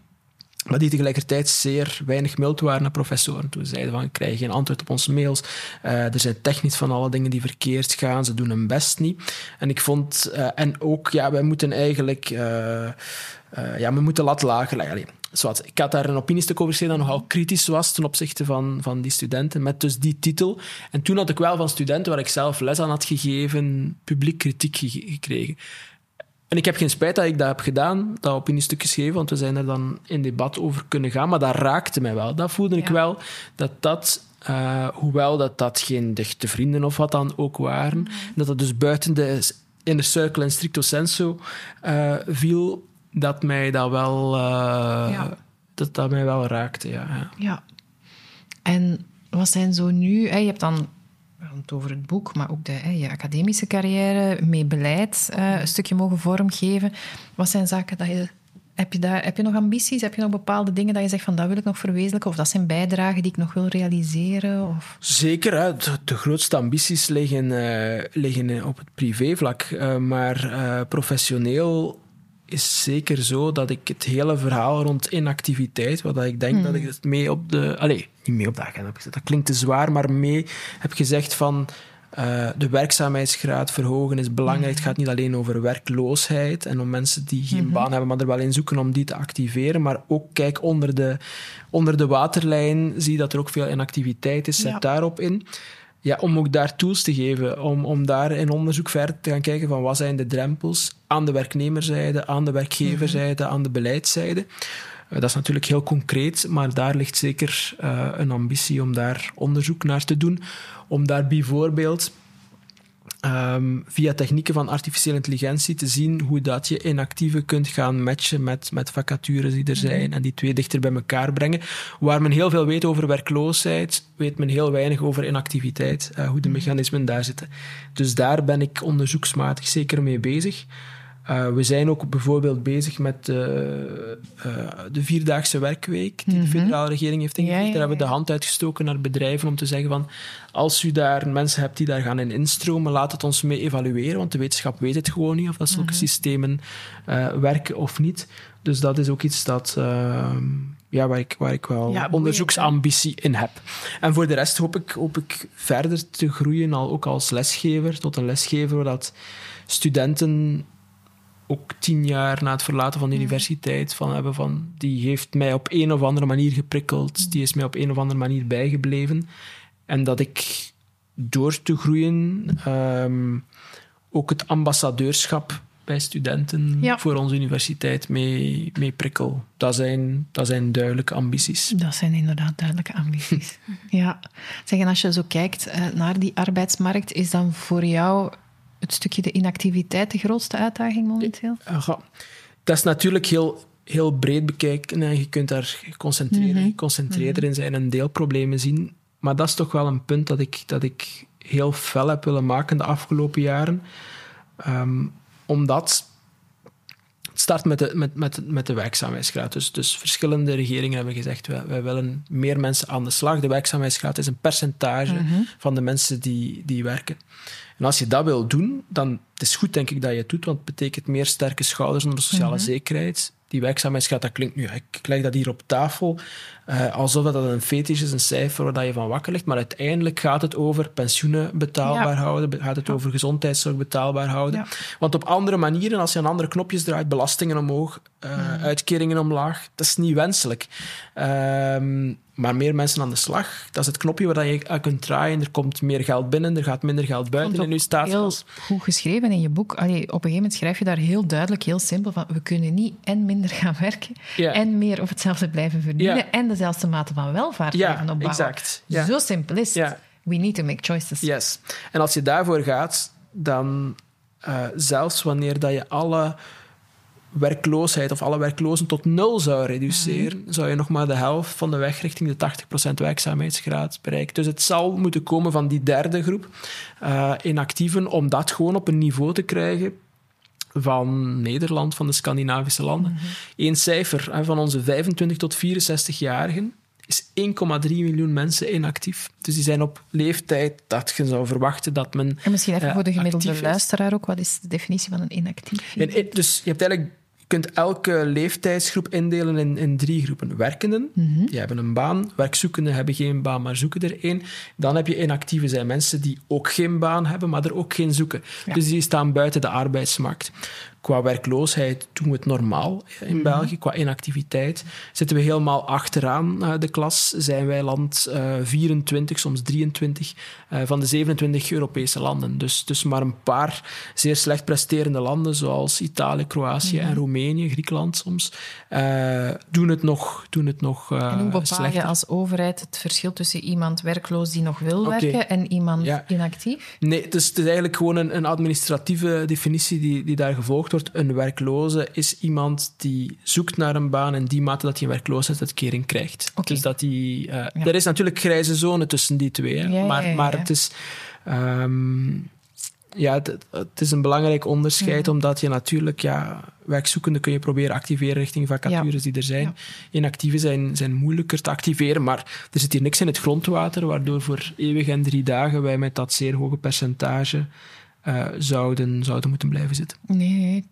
Maar die tegelijkertijd zeer weinig mild waren naar professoren. Toen ze zeiden van, ik krijg geen antwoord op onze mails. Eh, er zijn technisch van alle dingen die verkeerd gaan. Ze doen hun best niet. En ik vond... en ook, ja, wij moeten eigenlijk... eh, ja, we moeten lat lager leggen. Zwart. Ik had daar een opiniestuk over geschreven dat nogal kritisch was ten opzichte van, van die studenten, met dus die titel. En toen had ik wel van studenten waar ik zelf les aan had gegeven, publiek kritiek ge- gekregen. En ik heb geen spijt dat ik dat heb gedaan, dat opiniestuk geschreven, want we zijn er dan in debat over kunnen gaan. Maar dat raakte mij wel. Dat voelde ik wel, dat dat, eh, hoewel dat, dat geen dichte vrienden of wat dan ook waren, dat dat dus buiten de inner circle en stricto sensu uh, viel, dat mij dat wel, uh, ja. dat, dat mij wel raakte. Ja, ja. ja. En wat zijn zo nu... Hè, je hebt dan het over het boek, maar ook de, hè, je academische carrière, mee beleid uh, een stukje mogen vormgeven. Wat zijn zaken dat je heb je, daar, heb je nog ambities? Heb je nog bepaalde dingen dat je zegt van dat wil ik nog verwezenlijken? Of dat zijn bijdragen die ik nog wil realiseren? Of? Zeker. Hè. De, grootste ambities liggen, uh, liggen op het privévlak. Uh, maar uh, professioneel is zeker zo dat ik het hele verhaal rond inactiviteit, wat ik denk dat ik hmm. het mee op de... Allee, niet mee op de agenda heb gezet. Dat klinkt te zwaar, maar mee heb gezegd van uh, de werkzaamheidsgraad verhogen is belangrijk. Het gaat niet alleen over werkloosheid en om mensen die geen mhm. baan hebben, maar er wel in zoeken om die te activeren. Maar ook kijk onder de, onder de waterlijn, zie dat er ook veel inactiviteit is. Zet daarop in. Ja, om ook daar tools te geven, om, om daar in onderzoek verder te gaan kijken van wat zijn de drempels aan de werknemerszijde, aan de werkgeverzijde, mhm. aan de beleidszijde. Uh, dat is natuurlijk heel concreet, maar daar ligt zeker uh, een ambitie om daar onderzoek naar te doen om daar bijvoorbeeld um, via technieken van artificiële intelligentie te zien hoe dat je inactieve kunt gaan matchen met, met vacatures die er mhm. zijn en die twee dichter bij elkaar brengen. Waar men heel veel weet over werkloosheid, weet men heel weinig over inactiviteit, uh, hoe de mhm. mechanismen daar zitten. Dus daar ben ik onderzoeksmatig zeker mee bezig. Uh, we zijn ook bijvoorbeeld bezig met uh, uh, de vierdaagse werkweek die de mhm. federale regering heeft ingevoerd. Daar hebben we de hand uitgestoken naar bedrijven om te zeggen van als u daar mensen hebt die daar gaan in instromen, laat het ons mee evalueren, want de wetenschap weet het gewoon niet of dat zulke mhm. systemen werken of niet. Dus dat is ook iets dat, ehm, ja, waar, ik, waar ik wel onderzoeksambitie in heb. En voor de rest hoop ik, hoop ik verder te groeien, al, ook als lesgever, tot een lesgever waar dat studenten ook tien jaar na het verlaten van de universiteit van hebben van die heeft mij op een of andere manier geprikkeld, die is mij op een of andere manier bijgebleven. En dat ik door te groeien um, ook het ambassadeurschap bij studenten voor onze universiteit mee, mee prikkel. Dat zijn, dat zijn duidelijke ambities. Dat zijn inderdaad duidelijke ambities. ja. Zeggen, als je zo kijkt eh, naar die arbeidsmarkt, is dan voor jou het stukje de inactiviteit de grootste uitdaging momenteel? Ja, dat is natuurlijk heel, heel breed bekijken en je kunt daar geconcentreerd, mm in zijn en deelproblemen zien. Maar dat is toch wel een punt dat ik, dat ik heel fel heb willen maken de afgelopen jaren. Um, omdat het start met de, met, met, met de werkzaamheidsgraad. Dus, dus verschillende regeringen hebben gezegd, wij, wij willen meer mensen aan de slag. De werkzaamheidsgraad is een percentage mhm. van de mensen die, die werken. En als je dat wil doen, dan het is goed denk ik dat je het doet, want het betekent meer sterke schouders onder sociale mm zekerheid. Die werkzaamheidsgraad, dat klinkt nu, ik leg dat hier op tafel, uh, alsof dat een fetisch is, een cijfer waar je van wakker ligt. Maar uiteindelijk gaat het over pensioenen betaalbaar houden, gaat het over gezondheidszorg betaalbaar houden. Want op andere manieren, als je aan andere knopjes draait, belastingen omhoog, uh, uitkeringen omlaag, dat is niet wenselijk. Ehm, maar meer mensen aan de slag. Dat is het knopje waar je aan kunt draaien. Er komt meer geld binnen, er gaat minder geld buiten in je staatskas. Heel goed geschreven in je boek. Allee, op een gegeven moment schrijf je daar heel duidelijk, heel simpel van we kunnen niet en minder gaan werken en meer of hetzelfde blijven verdienen en dezelfde mate van welvaart blijven opbouwen. Exact. Zo simpel is het. We need to make choices. Yes. En als je daarvoor gaat, dan uh, zelfs wanneer dat je alle werkloosheid of alle werklozen tot nul zou reduceren, mhm. zou je nog maar de helft van de weg richting de 80% werkzaamheidsgraad bereiken. Dus het zal moeten komen van die derde groep uh, inactieven om dat gewoon op een niveau te krijgen van Nederland, van de Scandinavische landen. Mm Eén cijfer hè, van onze 25 tot 64-jarigen is 1,3 miljoen mensen inactief. Dus die zijn op leeftijd dat je zou verwachten dat men. En misschien even uh, voor de gemiddelde luisteraar ook, wat is de definitie van een inactief? En, dus je hebt eigenlijk je kunt elke leeftijdsgroep indelen in, in drie groepen. Werkenden, mhm. die hebben een baan. Werkzoekenden hebben geen baan, maar zoeken er één. Dan heb je inactieve zijn mensen die ook geen baan hebben, maar er ook geen zoeken. Dus die staan buiten de arbeidsmarkt. Qua werkloosheid doen we het normaal in België. Qua inactiviteit zitten we helemaal achteraan uh, de klas. Zijn wij land uh, 24, soms 23 uh, van de 27 Europese landen. Dus, dus maar een paar zeer slecht presterende landen, zoals Italië, Kroatië en Roemenië, Griekenland soms, doen het nog, doen het nog En hoe bepaal slechter. je als overheid het verschil tussen iemand werkloos die nog wil okay. werken en iemand Ja. inactief? Nee, het is, het is eigenlijk gewoon een, een administratieve definitie die, die daar gevolgd wordt. Een werkloze is iemand die zoekt naar een baan in die mate dat hij een werkloosheidsuitkering krijgt. Dus dat die, eh, Er is natuurlijk grijze zone tussen die twee, hè. Ja, ja, maar, ja, ja. maar het is... ehm, ja, het, het is een belangrijk onderscheid, omdat je natuurlijk, ja, werkzoekenden kun je proberen activeren richting vacatures die er zijn. Ja. Inactieve zijn, zijn moeilijker te activeren, maar er zit hier niks in het grondwater, waardoor voor eeuwig en drie dagen wij met dat zeer hoge percentage eh, zouden, zouden moeten blijven zitten. Nee.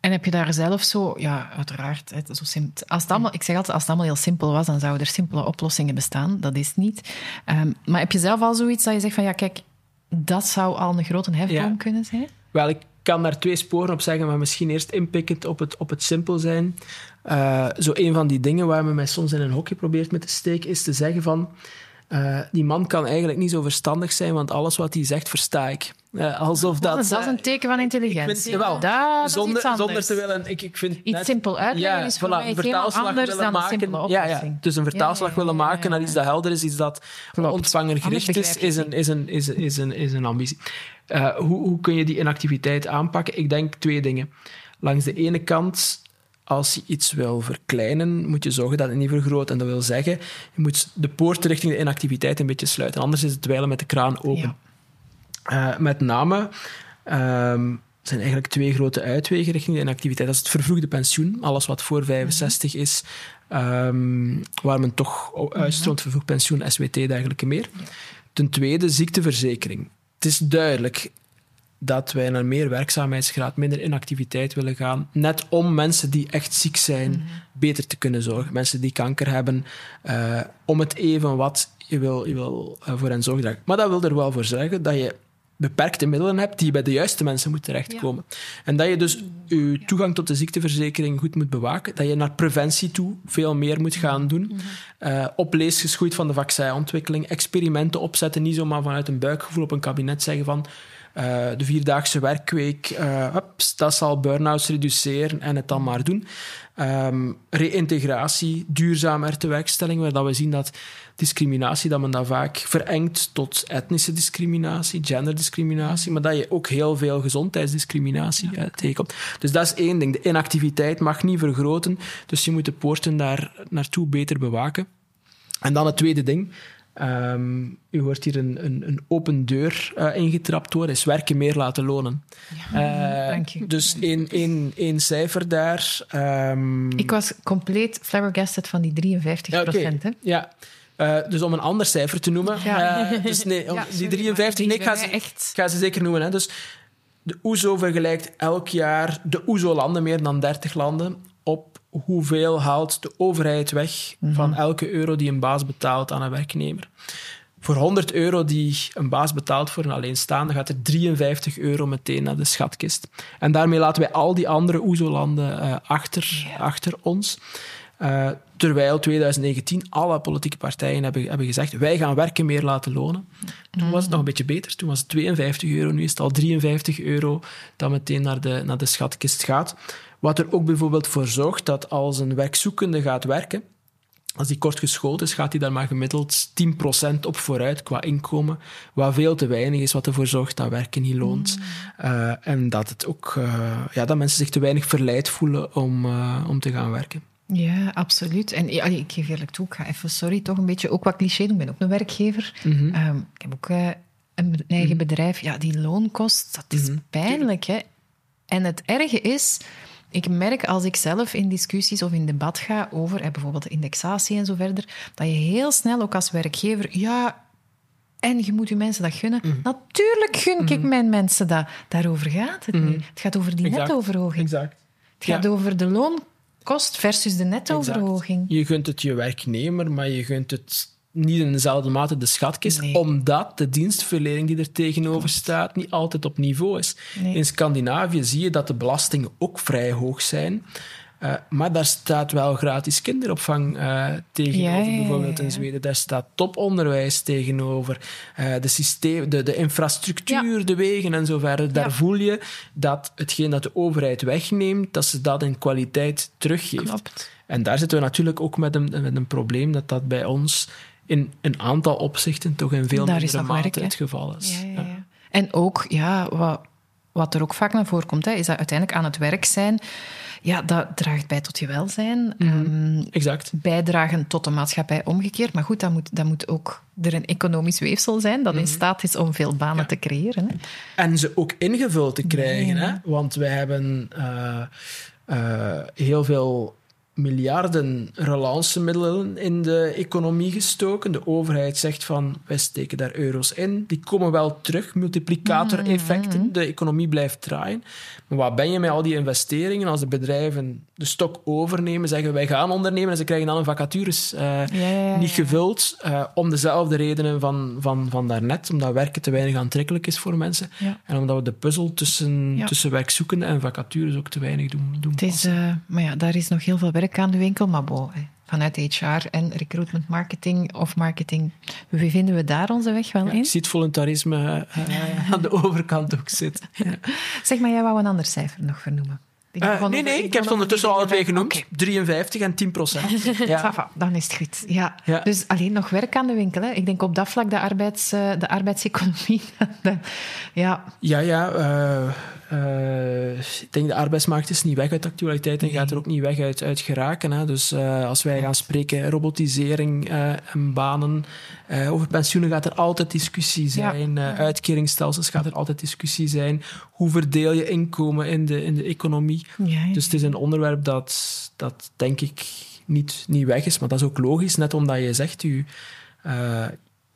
En heb je daar zelf zo, ja, uiteraard, zo als het allemaal, ik zeg altijd, als het allemaal heel simpel was, dan zouden er simpele oplossingen bestaan. Dat is niet. Ehm, maar heb je zelf al zoiets dat je zegt van, ja, kijk, dat zou al een grote hefboom Ja. kunnen zijn? Wel, ik kan daar twee sporen op zeggen, maar misschien eerst inpikkend op het, op het simpel zijn. Eh, zo een van die dingen waar men mij soms in een hokje probeert met te steken, is te zeggen van... eh, die man kan eigenlijk niet zo verstandig zijn, want alles wat hij zegt, versta ik. Eh, alsof dat... Dat, is, dat is een teken van intelligentie. vind- jawel. dat, dat is zonder, zonder te willen... Ik, ik vind Iets net- simpel uitleggen is voor voilà, mij een vertaalslag anders willen dan een simpele maken. Ja, ja, oplossing. dus een vertaalslag Ja, ja, ja, willen ja, maken naar ja. iets dat helder is, iets dat Klopt. ontvangergericht Anders is, is een, is een, is een, is een, is een ambitie. Eh, hoe, hoe kun je die inactiviteit aanpakken? Ik denk twee dingen. Langs de ene kant, als je iets wil verkleinen, moet je zorgen dat het niet vergroot. En dat wil zeggen, je moet de poort richting de inactiviteit een beetje sluiten. Anders is het dweilen met de kraan open. Ja. Eh, met name ehm, zijn eigenlijk twee grote uitwegen richting de inactiviteit. Dat is het vervroegde pensioen, alles wat voor 65 is, ehm, waar men toch uitstroomt, vervroegd pensioen, SWT, dergelijke meer. Ten tweede, ziekteverzekering. Het is duidelijk dat wij naar meer werkzaamheidsgraad, minder inactiviteit willen gaan, net om mensen die echt ziek zijn beter te kunnen zorgen. Mensen die kanker hebben, eh, om het even wat je wil, je wil eh, voor hen zorgen dragen. Maar dat wil er wel voor zorgen dat je beperkte middelen hebt die bij de juiste mensen moeten terechtkomen. En dat je dus je toegang tot de ziekteverzekering goed moet bewaken, dat je naar preventie toe veel meer moet gaan doen, eh op lees geschoeid van de vaccinontwikkeling, experimenten opzetten, niet zomaar vanuit een buikgevoel op een kabinet zeggen van eh, de vierdaagse werkweek, eh, hups, dat zal burn-outs reduceren en het dan maar doen. Ehm, reïntegratie, duurzame tewerkstelling, waar dat we zien dat discriminatie, dat men dat vaak verengt tot etnische discriminatie, genderdiscriminatie, maar dat je ook heel veel gezondheidsdiscriminatie eh, tegenkomt. Dus dat is één ding. De inactiviteit mag niet vergroten, dus je moet de poorten daar naartoe beter bewaken. En dan het tweede ding. Ehm, u hoort hier een, een, een open deur eh, ingetrapt worden, is werken meer laten lonen. Eh. Dus één, één, één cijfer daar. ehm, Ik was compleet flabbergasted van die 53 ja, hè. Ja. Eh, dus om een ander cijfer te noemen. Ja. dus nee, Ja, die sorry, 53, maar nee, ik ga ze, echt- ga ze zeker noemen. Hè. Dus de OESO vergelijkt elk jaar de OESO-landen, meer dan 30 landen, op hoeveel haalt de overheid weg van elke euro die een baas betaalt aan een werknemer. Voor 100 euro die een baas betaalt voor een alleenstaande, gaat er 53 euro meteen naar de schatkist. En daarmee laten wij al die andere OESO-landen eh, achter, achter ons. Eh, terwijl 2019 alle politieke partijen hebben, hebben gezegd wij gaan werken meer laten lonen. Toen was het nog een beetje beter. Toen was het 52 euro, nu is het al 53 euro dat meteen naar de, naar de schatkist gaat. Wat er ook bijvoorbeeld voor zorgt dat als een werkzoekende gaat werken, als die kort geschoold is, gaat hij daar maar gemiddeld 10% op vooruit qua inkomen, wat veel te weinig is, wat ervoor zorgt dat werken niet loont. Eh, en dat, het ook, eh, ja, dat mensen zich te weinig verleid voelen om, om te gaan werken. Ja, absoluut. En ja, ik geef eerlijk toe, ik ga even, sorry, toch een beetje ook wat cliché doen. Ik ben ook een werkgever. Mhm. Ehm, ik heb ook eh, een eigen bedrijf. Ja, die loonkost, dat is Mhm. pijnlijk. Hè? En het erge is, ik merk als ik zelf in discussies of in debat ga over eh, bijvoorbeeld de indexatie en zo verder, dat je heel snel ook als werkgever, ja, en je moet je mensen dat gunnen. Mhm. Natuurlijk gun ik mijn mensen dat. Daarover gaat het niet. Het gaat over die nettoverhoging. Exact. Het gaat Ja. over de loonkost versus de nettoverhoging. Je gunt het je werknemer, maar je gunt het niet in dezelfde mate de schatkist, Nee. omdat de dienstverlening die er tegenover staat niet altijd op niveau is. Nee. In Scandinavië zie je dat de belastingen ook vrij hoog zijn. Eh, maar daar staat wel gratis kinderopvang eh, tegenover, Ja, bijvoorbeeld in. Zweden. Daar staat toponderwijs tegenover. Eh, de, systeem, de, de infrastructuur, de wegen en zo verder. Daar Ja. voel je dat hetgeen dat de overheid wegneemt, dat ze dat in kwaliteit teruggeeft. Klopt. En daar zitten we natuurlijk ook met een, met een probleem dat dat bij ons in een aantal opzichten toch in veel mindere werk, mate het geval is. En ook, ja, wat, wat er ook vaak naar voren komt, hè, is dat uiteindelijk aan het werk zijn, ja, dat draagt bij tot je welzijn. Ehm, Exact. bijdragen tot de maatschappij omgekeerd. Maar goed, dan moet, dan moet ook er een economisch weefsel zijn dat in staat is om veel banen te creëren. Hè. En ze ook ingevuld te krijgen. Hè? Want wij hebben eh, eh, heel veel miljarden relancemiddelen in de economie gestoken. De overheid zegt van, wij steken daar euro's in. Die komen wel terug, multiplicator-effecten. De economie blijft draaien. Maar wat ben je met al die investeringen als de bedrijven de stok overnemen, zeggen wij gaan ondernemen en ze krijgen dan een vacatures eh, Ja, ja, ja, niet gevuld, eh, om dezelfde redenen van, van, van daarnet, omdat werken te weinig aantrekkelijk is voor mensen. En omdat we de puzzel tussen, tussen werkzoekenden en vacatures ook te weinig doen, doen Het is, eh, maar ja, daar is nog heel veel werk aan de winkel. Maar bon, vanuit HR en recruitment marketing of marketing, wie vinden we daar onze weg wel Ja, in? ik zie het voluntarisme eh, aan de overkant ook zitten. Ja. Zeg maar, jij wou een ander cijfer nog vernoemen. Eh, nee, nee, ik heb het ondertussen alle twee genoemd. Oké. 53 en 10 procent. Ja. Dan is het goed. Ja. Ja. Dus alleen nog werk aan de winkel. Hè. Ik denk op dat vlak de, arbeids, eh, de arbeidseconomie. de- ja, Ja, ja. eh, eh, ik denk de arbeidsmarkt is niet weg uit de actualiteit en gaat er ook niet weg uit, uit geraken. Hè. Dus eh, als wij gaan spreken robotisering eh, en banen, over pensioenen gaat er altijd discussie Ja. zijn. Eh, uitkeringsstelsels gaat er altijd discussie zijn. Hoe verdeel je inkomen in de, in de economie? ja, ja. Dus het is een onderwerp dat, dat denk ik niet, niet weg is. Maar dat is ook logisch, net omdat je zegt, u,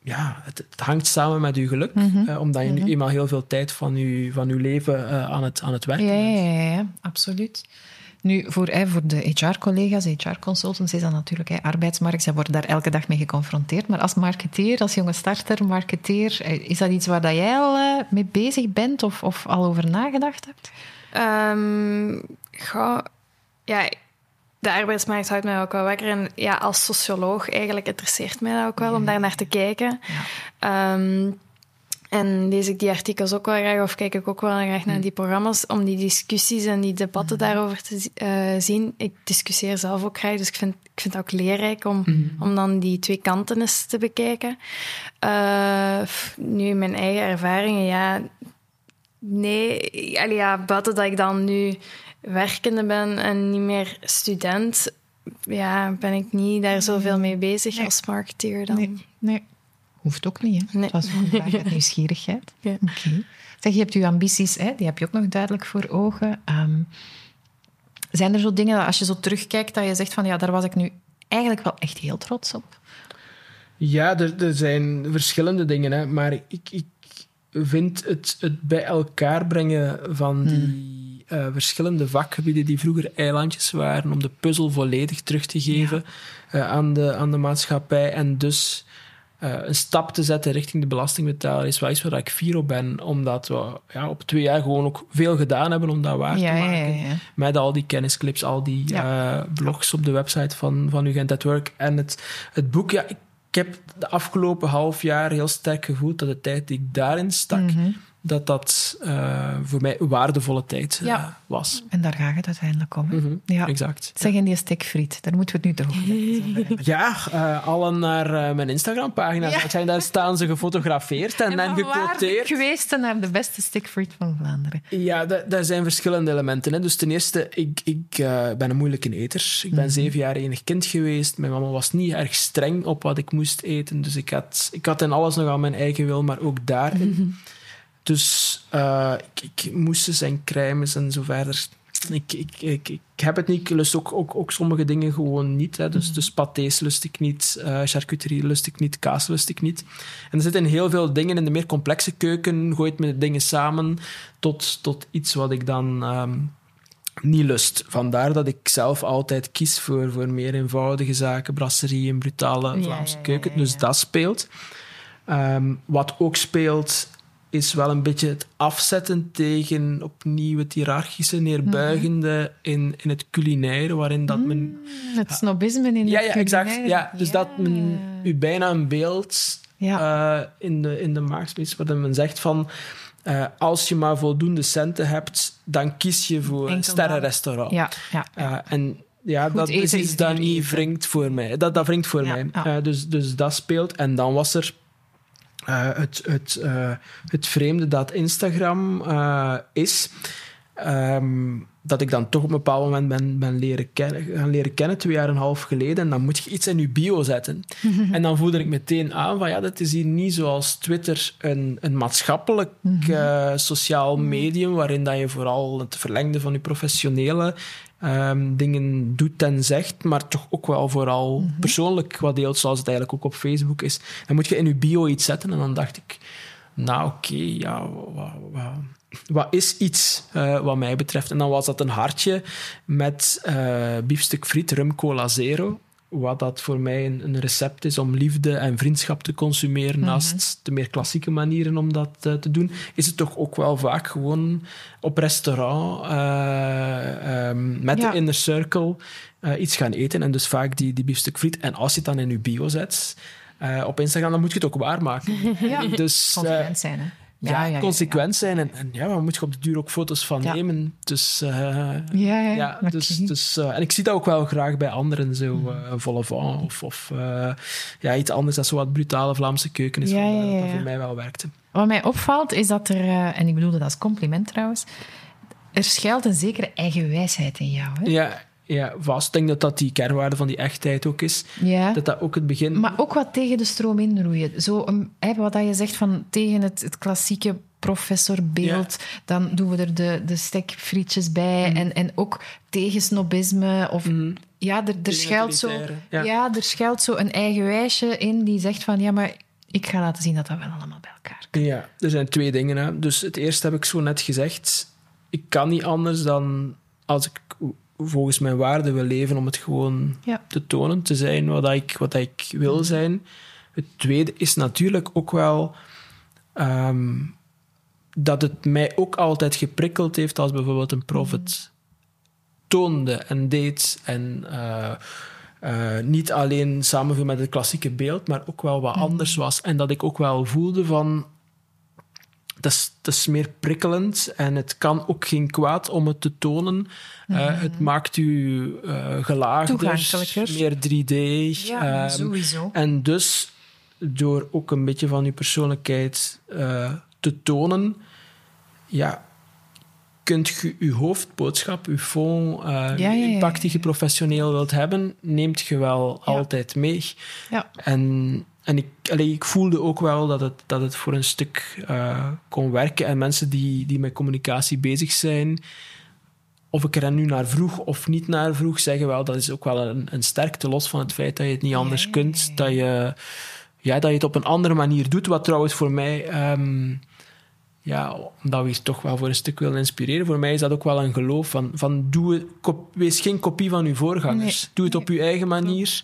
ja, het, het hangt samen met uw geluk. Mhm. eh, omdat je nu eenmaal heel veel tijd van uw, van uw leven eh, aan, het, aan het werken Ja, bent. ja, ja, ja, absoluut. Nu, voor, hè, voor de HR-collega's, HR-consultants, is dat natuurlijk hè, arbeidsmarkt. Zij worden daar elke dag mee geconfronteerd. Maar als marketeer, als jonge starter, marketeer, eh, is dat iets waar dat jij al mee bezig bent of, of al over nagedacht hebt? Ehm, goh, ja, de arbeidsmarkt houdt mij ook wel wakker. En ja, als socioloog eigenlijk interesseert mij dat ook wel om daar naar te kijken. Ehm, en lees ik die artikels ook wel graag of kijk ik ook wel graag naar die programma's om die discussies en die debatten daarover te eh, zien. Ik discussieer zelf ook graag, dus ik vind, ik vind het ook leerrijk om, om dan die twee kanten eens te bekijken. Eh, nu, mijn eigen ervaringen, ja, Nee, ja, buiten dat ik dan nu werkende ben en niet meer student, ja, ben ik niet daar zoveel mee bezig Nee. als marketeer dan. Nee, nee. Hoeft ook niet, hè? Nee. Het was gewoon een vraag uit nieuwsgierigheid. Ja. Oké. Zeg, je hebt je ambities, hè? die heb je ook nog duidelijk voor ogen. Ehm, zijn er zo dingen, dat als je zo terugkijkt, dat je zegt van ja, daar was ik nu eigenlijk wel echt heel trots op? Ja, er, er zijn verschillende dingen, hè, maar ik, ik vind het, het bij elkaar brengen van die eh, verschillende vakgebieden die vroeger eilandjes waren, om de puzzel volledig terug te geven eh, aan, de, aan de maatschappij en dus eh, een stap te zetten richting de belastingbetaler is wel iets waar ik fier op ben, omdat we ja, op twee jaar gewoon ook veel gedaan hebben om dat waar Ja, te maken. ja. Met al die kennisclips, al die blogs op de website van, van UGent at Work. En het, het boek, ja, ik, ik heb de afgelopen half jaar heel sterk gevoeld dat de tijd die ik daarin stak, Mhm. Dat dat eh, voor mij waardevolle tijd eh, Ja. was. En daar gaat het uiteindelijk om. Mhm, Ja. Exact. Zeg, en die stekfriet, daar moeten we het nu toch over hebben. Ja, eh, allen naar eh, mijn Instagram-pagina. Ja. zijn Daar staan ze gefotografeerd en, en, waar gequoteerd. geweest naar de beste stekfriet van Vlaanderen. Ja, da- daar zijn verschillende elementen. Hè. Dus ten eerste, ik, ik eh, ben een moeilijke eter. Ik ben zeven jaar enig kind geweest. Mijn mama was niet erg streng op wat ik moest eten. Dus ik had, ik had in alles nog aan mijn eigen wil, maar ook daarin. Dus eh, ik, ik moestes en crèmes en zo verder. Ik, ik, ik, ik heb het niet. Ik lust ook, ook, ook sommige dingen gewoon niet. Hè. Dus, dus pâtés lust ik niet, eh, charcuterie lust ik niet, kaas lust ik niet. En er zitten heel veel dingen in de meer complexe keuken. Gooit me de dingen samen tot, tot iets wat ik dan ehm, niet lust. Vandaar dat ik zelf altijd kies voor, voor meer eenvoudige zaken, brasserie en brutale Vlaamse ja, ja, keuken. Dus dat speelt. Ehm, wat ook speelt, is wel een beetje het afzetten tegen opnieuw het hiërarchische, neerbuigende in, in het culinaire, waarin dat men... Mm, Het snobisme in Ja, het ja, exact. Ja, dus dat men u bijna een beeld Ja. eh, in, de, in de markt smeet, waarin men zegt van... eh, als je maar voldoende centen hebt, dan kies je voor een sterrenrestaurant. ja, ja. Eh, en ja, Goed dat is iets dat niet wringt voor mij. Dat, dat wringt voor mij. dus, dus dat speelt. En dan was er eh, het, het, eh, het vreemde dat Instagram eh, is. ehm, dat ik dan toch op een bepaald moment ben, ben leren, kennen, gaan leren kennen, twee jaar en een half geleden. En dan moet je iets in je bio zetten. en dan voelde ik meteen aan van ja, dat is hier niet zoals Twitter een, een maatschappelijk eh, sociaal medium, waarin dat je vooral het verlengde van je professionele ehm, dingen doet en zegt, maar toch ook wel vooral persoonlijk wat deelt, zoals het eigenlijk ook op Facebook is. Dan moet je in je bio iets zetten. En dan dacht ik, nou oké, ja, wat, wat, wat is iets eh, wat mij betreft? En dan was dat een hartje met eh biefstuk friet, rum cola zero. Wat dat voor mij een, een recept is om liefde en vriendschap te consumeren naast de meer klassieke manieren om dat eh, te doen, is het toch ook wel vaak gewoon op restaurant eh, ehm, met Ja. de inner circle eh, iets gaan eten. En dus vaak die, die biefstuk friet. En als je het dan in je bio zet op Instagram, dan moet je het ook waarmaken. Ja. Dus, Consequent zijn, hè. Ja, consequent zijn. En, en ja, waar moet je op de duur ook foto's van nemen? Dus, eh, Ja, ja, dus, dus, eh, en ik zie dat ook wel graag bij anderen, zo eh volle van of, of eh, ja, iets anders dat zo wat brutale Vlaamse keuken is. Dat dat voor mij wel werkte. Wat mij opvalt is dat er, en ik bedoel dat als compliment trouwens, er schuilt een zekere eigen wijsheid in jou. Hè? Ja, ja, vast. Ik denk dat dat die kernwaarde van die echtheid ook is. Ja. Dat dat ook het begin... Maar ook wat tegen de stroom inroeien. Zo, een, hè, wat dat je zegt van tegen het, het klassieke professorbeeld, dan doen we er de, de stekfrietjes bij. Mhm. En, en ook tegen snobisme. Of, Ja, er, er, schuilt zo, ja. er schuilt zo een eigen wijsje in die zegt van ja, maar ik ga laten zien dat dat wel allemaal bij elkaar kan. Ja, er zijn twee dingen. Hè. Dus het eerste heb ik zo net gezegd. Ik kan niet anders dan als ik volgens mijn waarden wil leven om het gewoon Ja. te tonen, te zijn wat ik, wat ik wil zijn. Het tweede is natuurlijk ook wel ehm, dat het mij ook altijd geprikkeld heeft als bijvoorbeeld een prophet toonde en deed en eh, eh, niet alleen samenviel met het klassieke beeld, maar ook wel wat anders was. En dat ik ook wel voelde van... Dat is, dat is meer prikkelend en het kan ook geen kwaad om het te tonen. Eh, het maakt u eh gelaagder, meer 3D. ehm, sowieso. en dus door ook een beetje van je persoonlijkheid eh, te tonen, ja, kunt je je hoofdboodschap, je fond, ja, ja, impact die je professioneel wilt hebben, neemt je wel altijd mee. Ja. En, en ik, allee, ik voelde ook wel dat het, dat het voor een stuk eh, kon werken. En mensen die, die met communicatie bezig zijn, of ik er nu naar vroeg of niet naar vroeg, zeggen wel dat is ook wel een, een sterkte, los van het feit dat je het niet anders kunt. Dat, je, ja, dat je het op een andere manier doet. Wat trouwens voor mij, ehm, ja, omdat we hier toch wel voor een stuk willen inspireren, voor mij is dat ook wel een geloof van, van doe kop- wees geen kopie van uw voorgangers. Nee, doe het op uw eigen manier.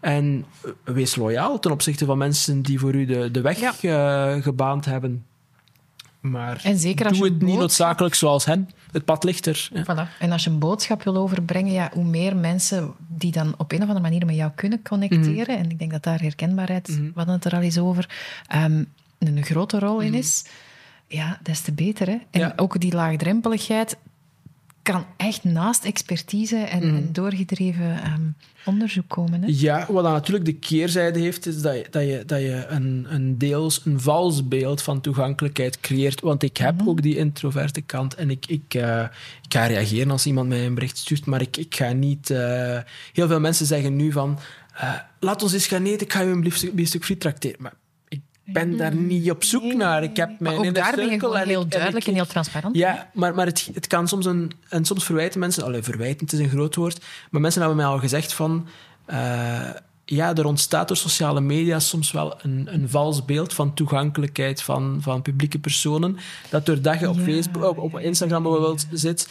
En wees loyaal ten opzichte van mensen die voor u de, de weg eh, gebaand hebben. Maar En zeker als doe je het niet noodzakelijk zoals hen. Het pad ligt er. Ja. Voilà. En als je een boodschap wil overbrengen, ja, hoe meer mensen die dan op een of andere manier met jou kunnen connecteren, Mhm. en ik denk dat daar herkenbaarheid, we hadden het er al eens over, ehm, een grote rol in is, ja, des te beter. Hè? En Mhm. Ja. ook die laagdrempeligheid kan echt naast expertise en, Mhm. en doorgedreven ehm, onderzoek komen. Hè? Ja, wat dan natuurlijk de keerzijde heeft, is dat je, dat je, dat je een, een deels een vals beeld van toegankelijkheid creëert. Want ik heb ook die introverte kant en ik, ik, eh, ik ga reageren als iemand mij een bericht stuurt, maar ik, ik ga niet... eh, heel veel mensen zeggen nu van, eh, laat ons eens gaan eten, ik ga je een biefstuk, biefstuk friet tracteren. Maar ben daar niet op zoek naar. Ik heb Maar mijn ook inner daar ben je gewoon heel en duidelijk ik- en heel transparant. ja, maar, maar het, het kan soms een... En soms verwijten mensen... Allee, verwijten, het is een groot woord. Maar mensen hebben mij al gezegd van... eh, ja, er ontstaat door sociale media soms wel een, een vals beeld van toegankelijkheid van, van publieke personen. Dat doordat je op Ja, Facebook, op, op Instagram bijvoorbeeld zit,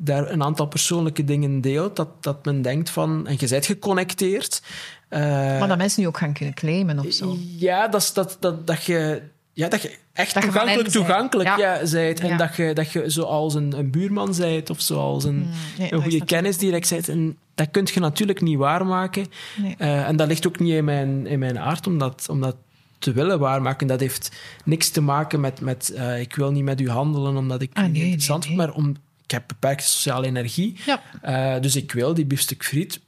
daar een aantal persoonlijke dingen deelt, dat, dat men denkt van... En je bent geconnecteerd. Uh, maar dat mensen nu ook gaan kunnen claimen of zo. Ja, dat, dat, dat, dat je... Ja, dat je echt dat toegankelijk, toegankelijk ja. ja zijt. En dat, je, dat je zoals een, een buurman zijt of zoals een, mm, nee, een goede kennis direct zijt. En dat kun je natuurlijk niet waarmaken. Nee. Uh, en dat ligt ook niet in mijn, in mijn aard om dat, om dat te willen waarmaken. Dat heeft niks te maken met, met uh, ik wil niet met u handelen omdat ik ah, nee, interessant vind, maar om, ik heb beperkte sociale energie. Ja. Uh, dus ik wil die biefstuk friet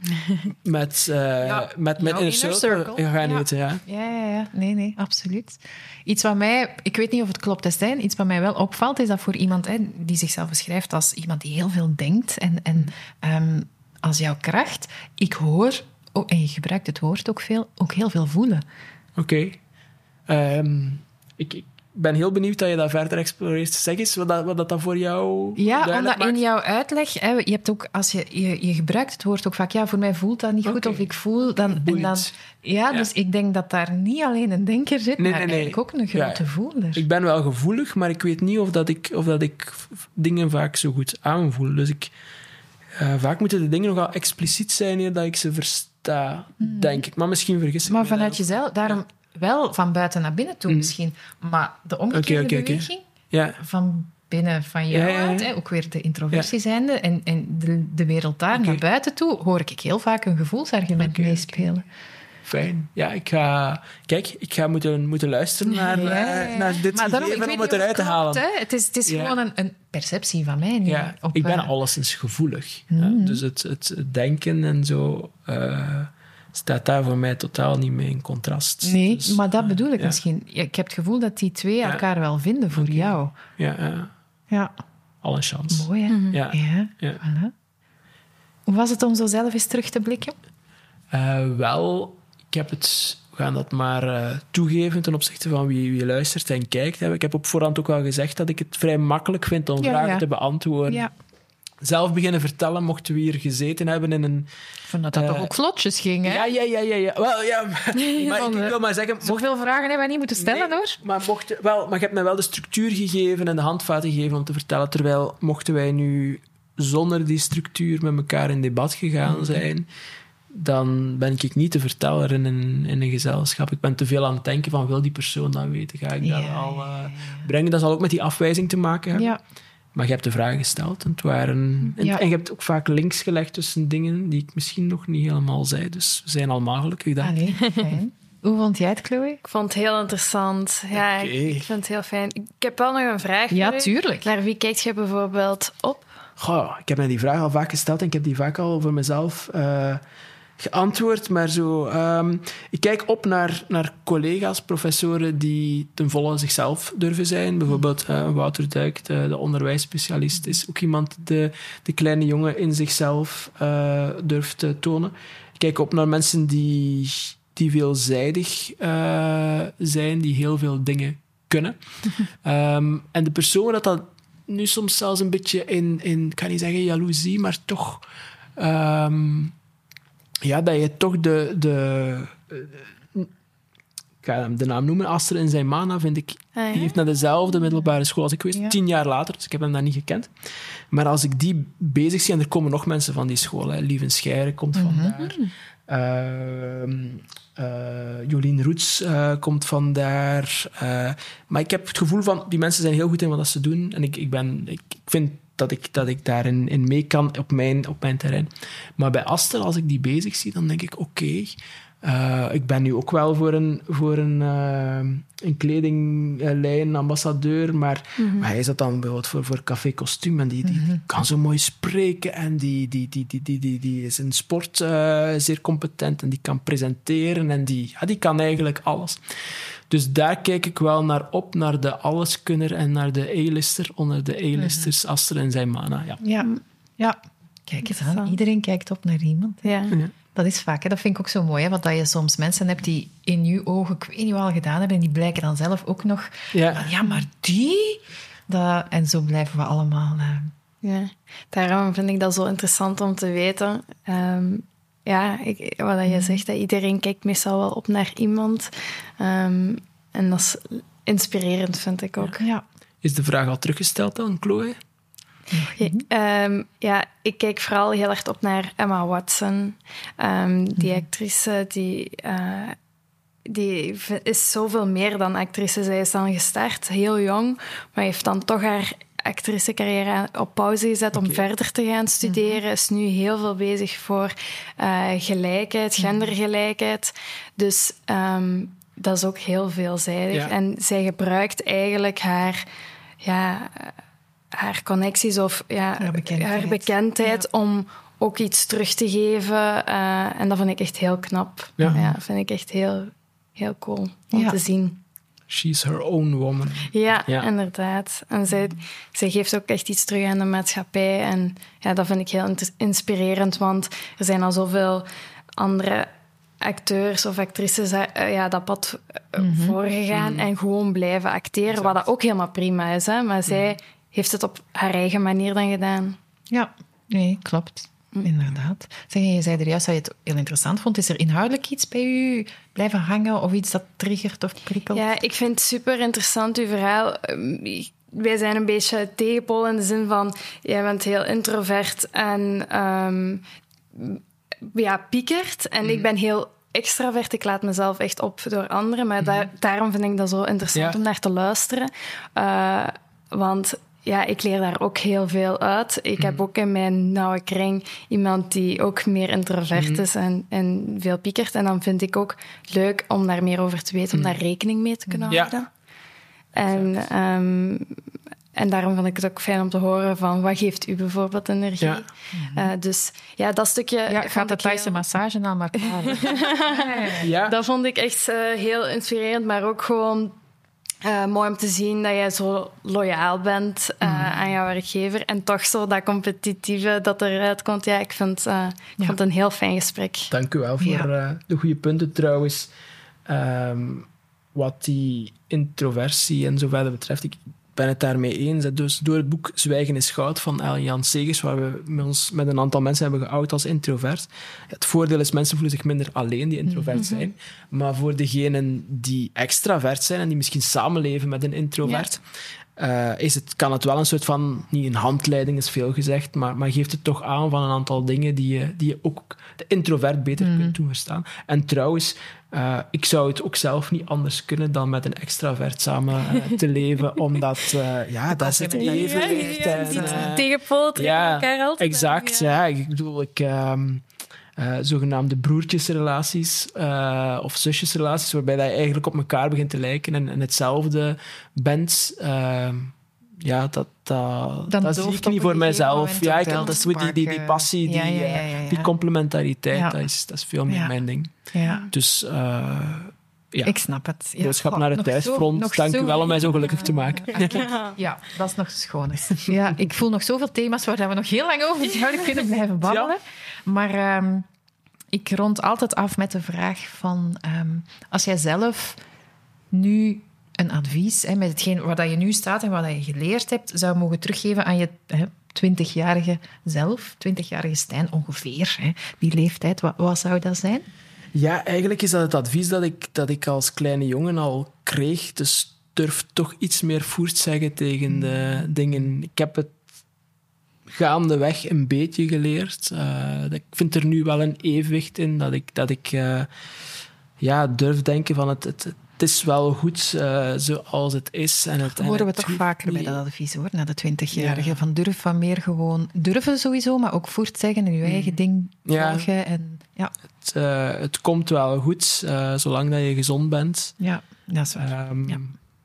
met, uh, ja, met, met inner circle, circle. gaan ja. eten. Ja. Ja, ja, ja, nee, nee, absoluut. Iets wat mij, ik weet niet of het klopt, Stijn, iets wat mij wel opvalt, is dat voor iemand hè, die zichzelf beschrijft als iemand die heel veel denkt en, en um, als jouw kracht, ik hoor, oh, en je gebruikt het woord ook veel, ook heel veel voelen. Oké. Okay. Um, ik, ik, ben heel benieuwd dat je dat verder exploreert. Zeg eens wat dat, wat dat dan voor jou. Ja, omdat in jouw uitleg, hè, je hebt ook, als je, je, je, gebruikt het woord ook vaak, ja, voor mij voelt dat niet okay. goed of ik voel dan. En dan ja, ja, dus ik denk dat daar niet alleen een denker zit, nee, maar nee, nee. eigenlijk ook een grote ja, voeler. Ik ben wel gevoelig, maar ik weet niet of dat ik, of dat ik dingen vaak zo goed aanvoel. Dus ik, uh, vaak moeten de dingen nogal expliciet zijn eer dat ik ze versta, hmm. denk ik. Maar misschien vergis ik Maar vanuit jezelf, daarom wel van buiten naar binnen toe mm. misschien. Maar de omgekeerde okay, okay, beweging, ja. van binnen van jou ja, uit, hè, ook weer de introversie zijnde, en, en de, de wereld daar naar buiten toe, hoor ik heel vaak een gevoelsargument meespelen. Fijn. Ja, ik ga... Kijk, ik ga moeten, moeten luisteren naar, uh, naar dit maar daarom, gegeven om het eruit te halen. Het is, het is gewoon een, een, perceptie van mij nu. Ja, op, ik ben uh, alleszins gevoelig. Mm. Dus het, het denken en zo... Uh, staat daar voor mij totaal niet mee in contrast. Nee, dus, maar dat bedoel ik ja. misschien. Ik heb het gevoel dat die twee ja. elkaar wel vinden voor okay. jou. Ja, ja. ja. Al een chance. Mooi, hè? Mm-hmm. Ja. ja. ja. Voilà. Hoe was het om zo zelf eens terug te blikken? Uh, wel, ik heb het... We gaan dat maar uh, toegeven ten opzichte van wie, wie luistert en kijkt. Ik heb op voorhand ook al gezegd dat ik het vrij makkelijk vind om ja, vragen te beantwoorden. Ja zelf beginnen vertellen, mochten we hier gezeten hebben in een... Dat dat uh, toch ook vlotjes ging, hè? Ja, ja, ja. ja, ja. Wel, ja maar, maar ik, wil maar zeggen... Zoveel vragen hebben we niet moeten stellen, nee, hoor. Maar, mocht, wel, maar je hebt mij wel de structuur gegeven en de handvaten gegeven om te vertellen, terwijl mochten wij nu zonder die structuur met elkaar in debat gegaan mhm. zijn, dan ben ik niet de verteller in een, in een gezelschap. Ik ben te veel aan het denken van, wil die persoon dat weten? Ga ik dat al uh, brengen? Dat zal ook met die afwijzing te maken hebben. Ja. Maar je hebt de vraag gesteld en, het waren, en, ja. en, je hebt ook vaak links gelegd tussen dingen die ik misschien nog niet helemaal zei. Dus we zijn allemaal gelukkig daar. Allee, fijn. Hoe vond jij het, Chloe? Ik vond het heel interessant. Ja, okay. ik, ik, vind het heel fijn. Ik heb wel nog een vraag. Ja, tuurlijk. Naar wie kijkt je bijvoorbeeld op? Goh, ik heb mij die vraag al vaak gesteld en ik heb die vaak al voor mezelf uh, geantwoord. Maar zo, um, ik kijk op naar, naar collega's, professoren die ten volle zichzelf durven zijn. Bijvoorbeeld uh, Wouter Duik, de, de, onderwijsspecialist, is ook iemand de, de kleine jongen in zichzelf uh, durft te tonen. Ik kijk op naar mensen die, die veelzijdig uh, zijn, die heel veel dingen kunnen. um, en de persoon dat dat nu soms zelfs een beetje in, in ik kan niet zeggen jaloezie, maar toch... Um, ja, dat je toch de, de, ik ga hem de naam noemen, Aster in zijn mana, vind ik. Ah, ja? Die heeft naar dezelfde middelbare school als ik weet, ja. tien jaar later, dus ik heb hem daar niet gekend. Maar als ik die bezig zie, en er komen nog mensen van die school, hè, Lieven Scheire komt mm -hmm. van daar. Uh, uh, Jolien Roets uh, komt vandaar. Uh, maar ik heb het gevoel van, die mensen zijn heel goed in wat ze doen. En ik, ik, ben, ik, ik vind dat ik, dat ik daarin in mee kan op mijn, op mijn terrein. Maar bij Aster, als ik die bezig zie, dan denk ik, oké, uh, ik ben nu ook wel voor een, voor een, uh, een kledinglijn ambassadeur, maar, mm -hmm. maar hij is dat dan bijvoorbeeld voor, voor Café Kostuum en die, die, die, Mhm. kan zo mooi spreken en die, die, die, die, die, die, die is in sport uh, zeer competent en die kan presenteren en die, ja, die kan eigenlijk alles. Dus daar kijk ik wel naar op, naar de alleskunner en naar de A-lister onder de A-listers, Mhm. Aster en zijn mana. Ja. Ja, ja. Kijk eens aan. Iedereen kijkt op naar iemand. Ja. Dat is vaak, hè. dat vind ik ook zo mooi. Hè? Want dat je soms mensen hebt die in je ogen, ik weet niet wat al gedaan hebben, en die blijken dan zelf ook nog Ja. van, ja, maar die... Dat, en zo blijven we allemaal... eh, Ja, daarom vind ik dat zo interessant om te weten. Ehm, ja, ik, wat dat je zegt, dat iedereen kijkt meestal wel op naar iemand. Ehm, en dat is inspirerend, vind ik ook. ja. Is de vraag al teruggesteld dan, Chloe? Ja, ehm, ja, ik kijk vooral heel erg op naar Emma Watson. Ehm, die actrice die, uh, die is zoveel meer dan actrice. Zij is dan gestart, heel jong, maar heeft dan toch haar actricecarrière op pauze gezet om verder te gaan studeren. Mhm. Is nu heel veel bezig voor uh, gelijkheid, mhm. gendergelijkheid. Dus um, dat is ook heel veelzijdig. En zij gebruikt eigenlijk haar, ja, haar connecties of ja, haar bekendheid, haar bekendheid om ook iets terug te geven. Uh, en dat vind ik echt heel knap. Ja. ja vind ik echt heel, heel cool om te zien. She's her own woman. Ja, inderdaad. En zij, zij geeft ook echt iets terug aan de maatschappij. En ja, dat vind ik heel inspirerend, want er zijn al zoveel andere acteurs of actrices uh, ja, dat pad uh, voorgegaan mhm. en gewoon blijven acteren, wat dat ook helemaal prima is. Hè? Maar zij mhm. Heeft het op haar eigen manier dan gedaan. Ja, nee, klopt. Mm. Inderdaad. Zeg, je zei er juist dat je het heel interessant vond. Is er inhoudelijk iets bij u blijven hangen of iets dat triggert of prikkelt? Ja, ik vind het super interessant, uw verhaal. Ehm, wij zijn een beetje tegenpol in de zin van... Jij bent heel introvert en um, ja, piekert. En ik mm. ben heel extravert. Ik laat mezelf echt op door anderen. Maar mm. daarom vind ik dat zo interessant om naar te luisteren. Uh, want ja, ik leer daar ook heel veel uit. Ik heb mhm. ook in mijn nauwe kring iemand die ook meer introvert mhm. is en, en veel piekert. En dan vind ik ook leuk om daar meer over te weten, om mhm. daar rekening mee te kunnen houden. En, um, en daarom vind ik het ook fijn om te horen van wat geeft u bijvoorbeeld energie. Ja. Uh, dus ja, dat stukje... Ja, gaat de Thaise heel... massage naar elkaar. ja. Dat vond ik echt uh, heel inspirerend, maar ook gewoon uh, mooi om te zien dat jij zo loyaal bent uh, mm. aan jouw werkgever en toch zo dat competitieve dat eruit komt. Ja, ik vind, uh, ik vond het een heel fijn gesprek. Dank u wel voor ja. de goede punten trouwens. Um, wat die introversie en zo verder betreft, ik ben het daarmee eens. Dus door het boek Zwijgen is Goud van Jan Segers, waar we met ons met een aantal mensen hebben geout als introvert. Het voordeel is, mensen voelen zich minder alleen die introvert mhm. zijn. Maar voor degenen die extravert zijn en die misschien samenleven met een introvert, uh, is het, kan het wel een soort van, niet een handleiding is veel gezegd, maar, maar geeft het toch aan van een aantal dingen die je, die je ook de introvert beter mm. kunt toestaan. En trouwens, uh, ik zou het ook zelf niet anders kunnen dan met een extravert samen uh, te leven, omdat uh, ja, dat is het evenwicht. Ja, ja, ja, tegenpool ja, elkaar altijd. Exact, ja. Ik bedoel, ik... Um, uh, zogenaamde broertjesrelaties uh, of zusjesrelaties, waarbij dat je eigenlijk op elkaar begint te lijken en, en hetzelfde bent. Uh, ja, dat, dat, zie ik niet voor mijzelf. Ja, ik heb dat die, die, die passie, die, ja, die complementariteit, dat, is, dat is veel meer mijn ding. Dus ja. Ik snap het. Ja. Boodschap naar het thuisfront. Dank u wel om mij zo gelukkig te maken. Ja, dat is nog schoon. Ja, ik voel nog zoveel thema's waar we nog heel lang over zouden kunnen blijven babbelen. Maar um, ik rond altijd af met de vraag van... Um, als jij zelf nu een advies, hè, met hetgeen waar je nu staat en wat je geleerd hebt, zou mogen teruggeven aan je twintigjarige zelf, twintigjarige Stijn ongeveer, hè, die leeftijd, wat, wat zou dat zijn? Ja, eigenlijk is dat het advies dat ik, dat ik als kleine jongen al kreeg. Dus durf toch iets meer voert zeggen tegen de dingen. Ik heb het gaandeweg een beetje geleerd. Uh, ik vind er nu wel een evenwicht in dat ik, dat ik uh, ja, durf denken van het, het, het is wel goed uh, zoals het is. En het, dat horen we toch vaker bij dat advies hoor, na de twintigjarige. Van durf van meer gewoon durven sowieso, maar ook voort zeggen en je mm. eigen ding volgen. Ja. En, ja. Het, uh, het komt wel goed, uh, zolang dat je gezond bent. Ja, dat is waar. Um, ja.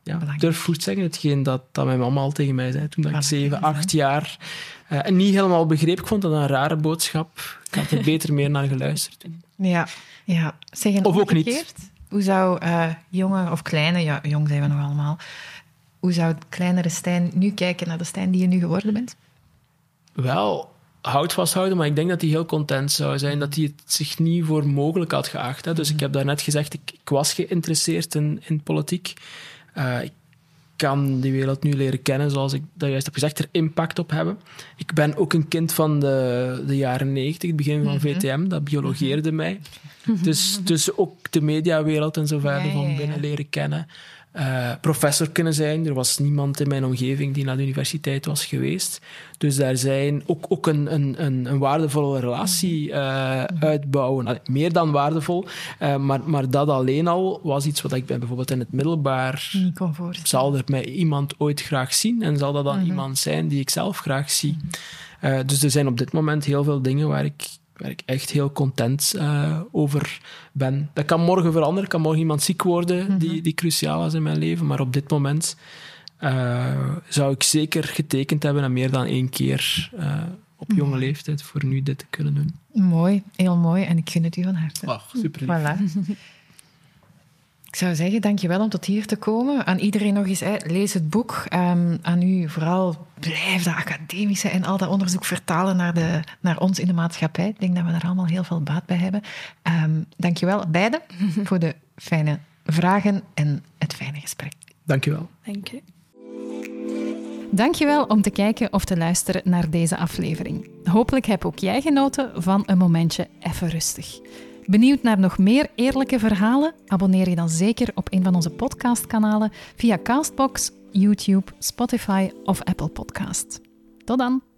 Ja, durf voort zeggen, hetgeen dat, dat mijn mama al tegen mij zei toen dat ik zeven, acht jaar en niet helemaal begreep. Ik vond dat een rare boodschap. Ik had er beter meer naar geluisterd. Ja, ja. Zeggen of ook niet. Hoe zou uh, jonge of kleine, ja, jong zijn we nog allemaal, hoe zou het kleinere Stijn nu kijken naar de Stijn die je nu geworden bent? Wel, hout vasthouden, maar ik denk dat hij heel content zou zijn, dat hij het zich niet voor mogelijk had geacht. Hè. Dus ik heb daarnet gezegd, ik, ik was geïnteresseerd in, in politiek. Uh, ik kan die wereld nu leren kennen, zoals ik dat juist heb gezegd, er impact op hebben. Ik ben ook een kind van de, de jaren 90, het begin van VTM, mhm. dat biologeerde mij. Mhm. Dus, dus ook de mediawereld en zo verder van binnen leren kennen. Eh, professor kunnen zijn. Er was niemand in mijn omgeving die naar de universiteit was geweest. Dus daar zijn ook, ook een, een, een, een waardevolle relatie uh, uitbouwen. meer dan waardevol. Uh, maar, maar dat alleen al was iets wat ik bijvoorbeeld in het middelbaar... Niet kon Zal er mij iemand ooit graag zien? En zal dat dan mhm. iemand zijn die ik zelf graag zie? Mhm. dus er zijn op dit moment heel veel dingen waar ik waar ik echt heel content uh, over ben. Dat kan morgen veranderen, kan morgen iemand ziek worden mm die, mhm. die cruciaal was in mijn leven, maar op dit moment uh, zou ik zeker getekend hebben en meer dan één keer uh, op jonge mhm. leeftijd voor nu dit te kunnen doen. Mooi, heel mooi en ik gun het u van harte. Oh, super lief. Voilà. Ik zou zeggen, dankjewel om tot hier te komen. Aan iedereen nog eens, hè, lees het boek. Um, aan u vooral, blijf dat academische en al dat onderzoek vertalen naar, de, naar ons in de maatschappij. Ik denk dat we daar allemaal heel veel baat bij hebben. Um, dankjewel beiden voor de fijne vragen en het fijne gesprek. Dankjewel. Dank je. Dankjewel om te kijken of te luisteren naar deze aflevering. Hopelijk heb ook jij genoten van een momentje even rustig. Benieuwd naar nog meer eerlijke verhalen? Abonneer je dan zeker op een van onze podcastkanalen via Castbox, YouTube, Spotify of Apple Podcast. Tot dan!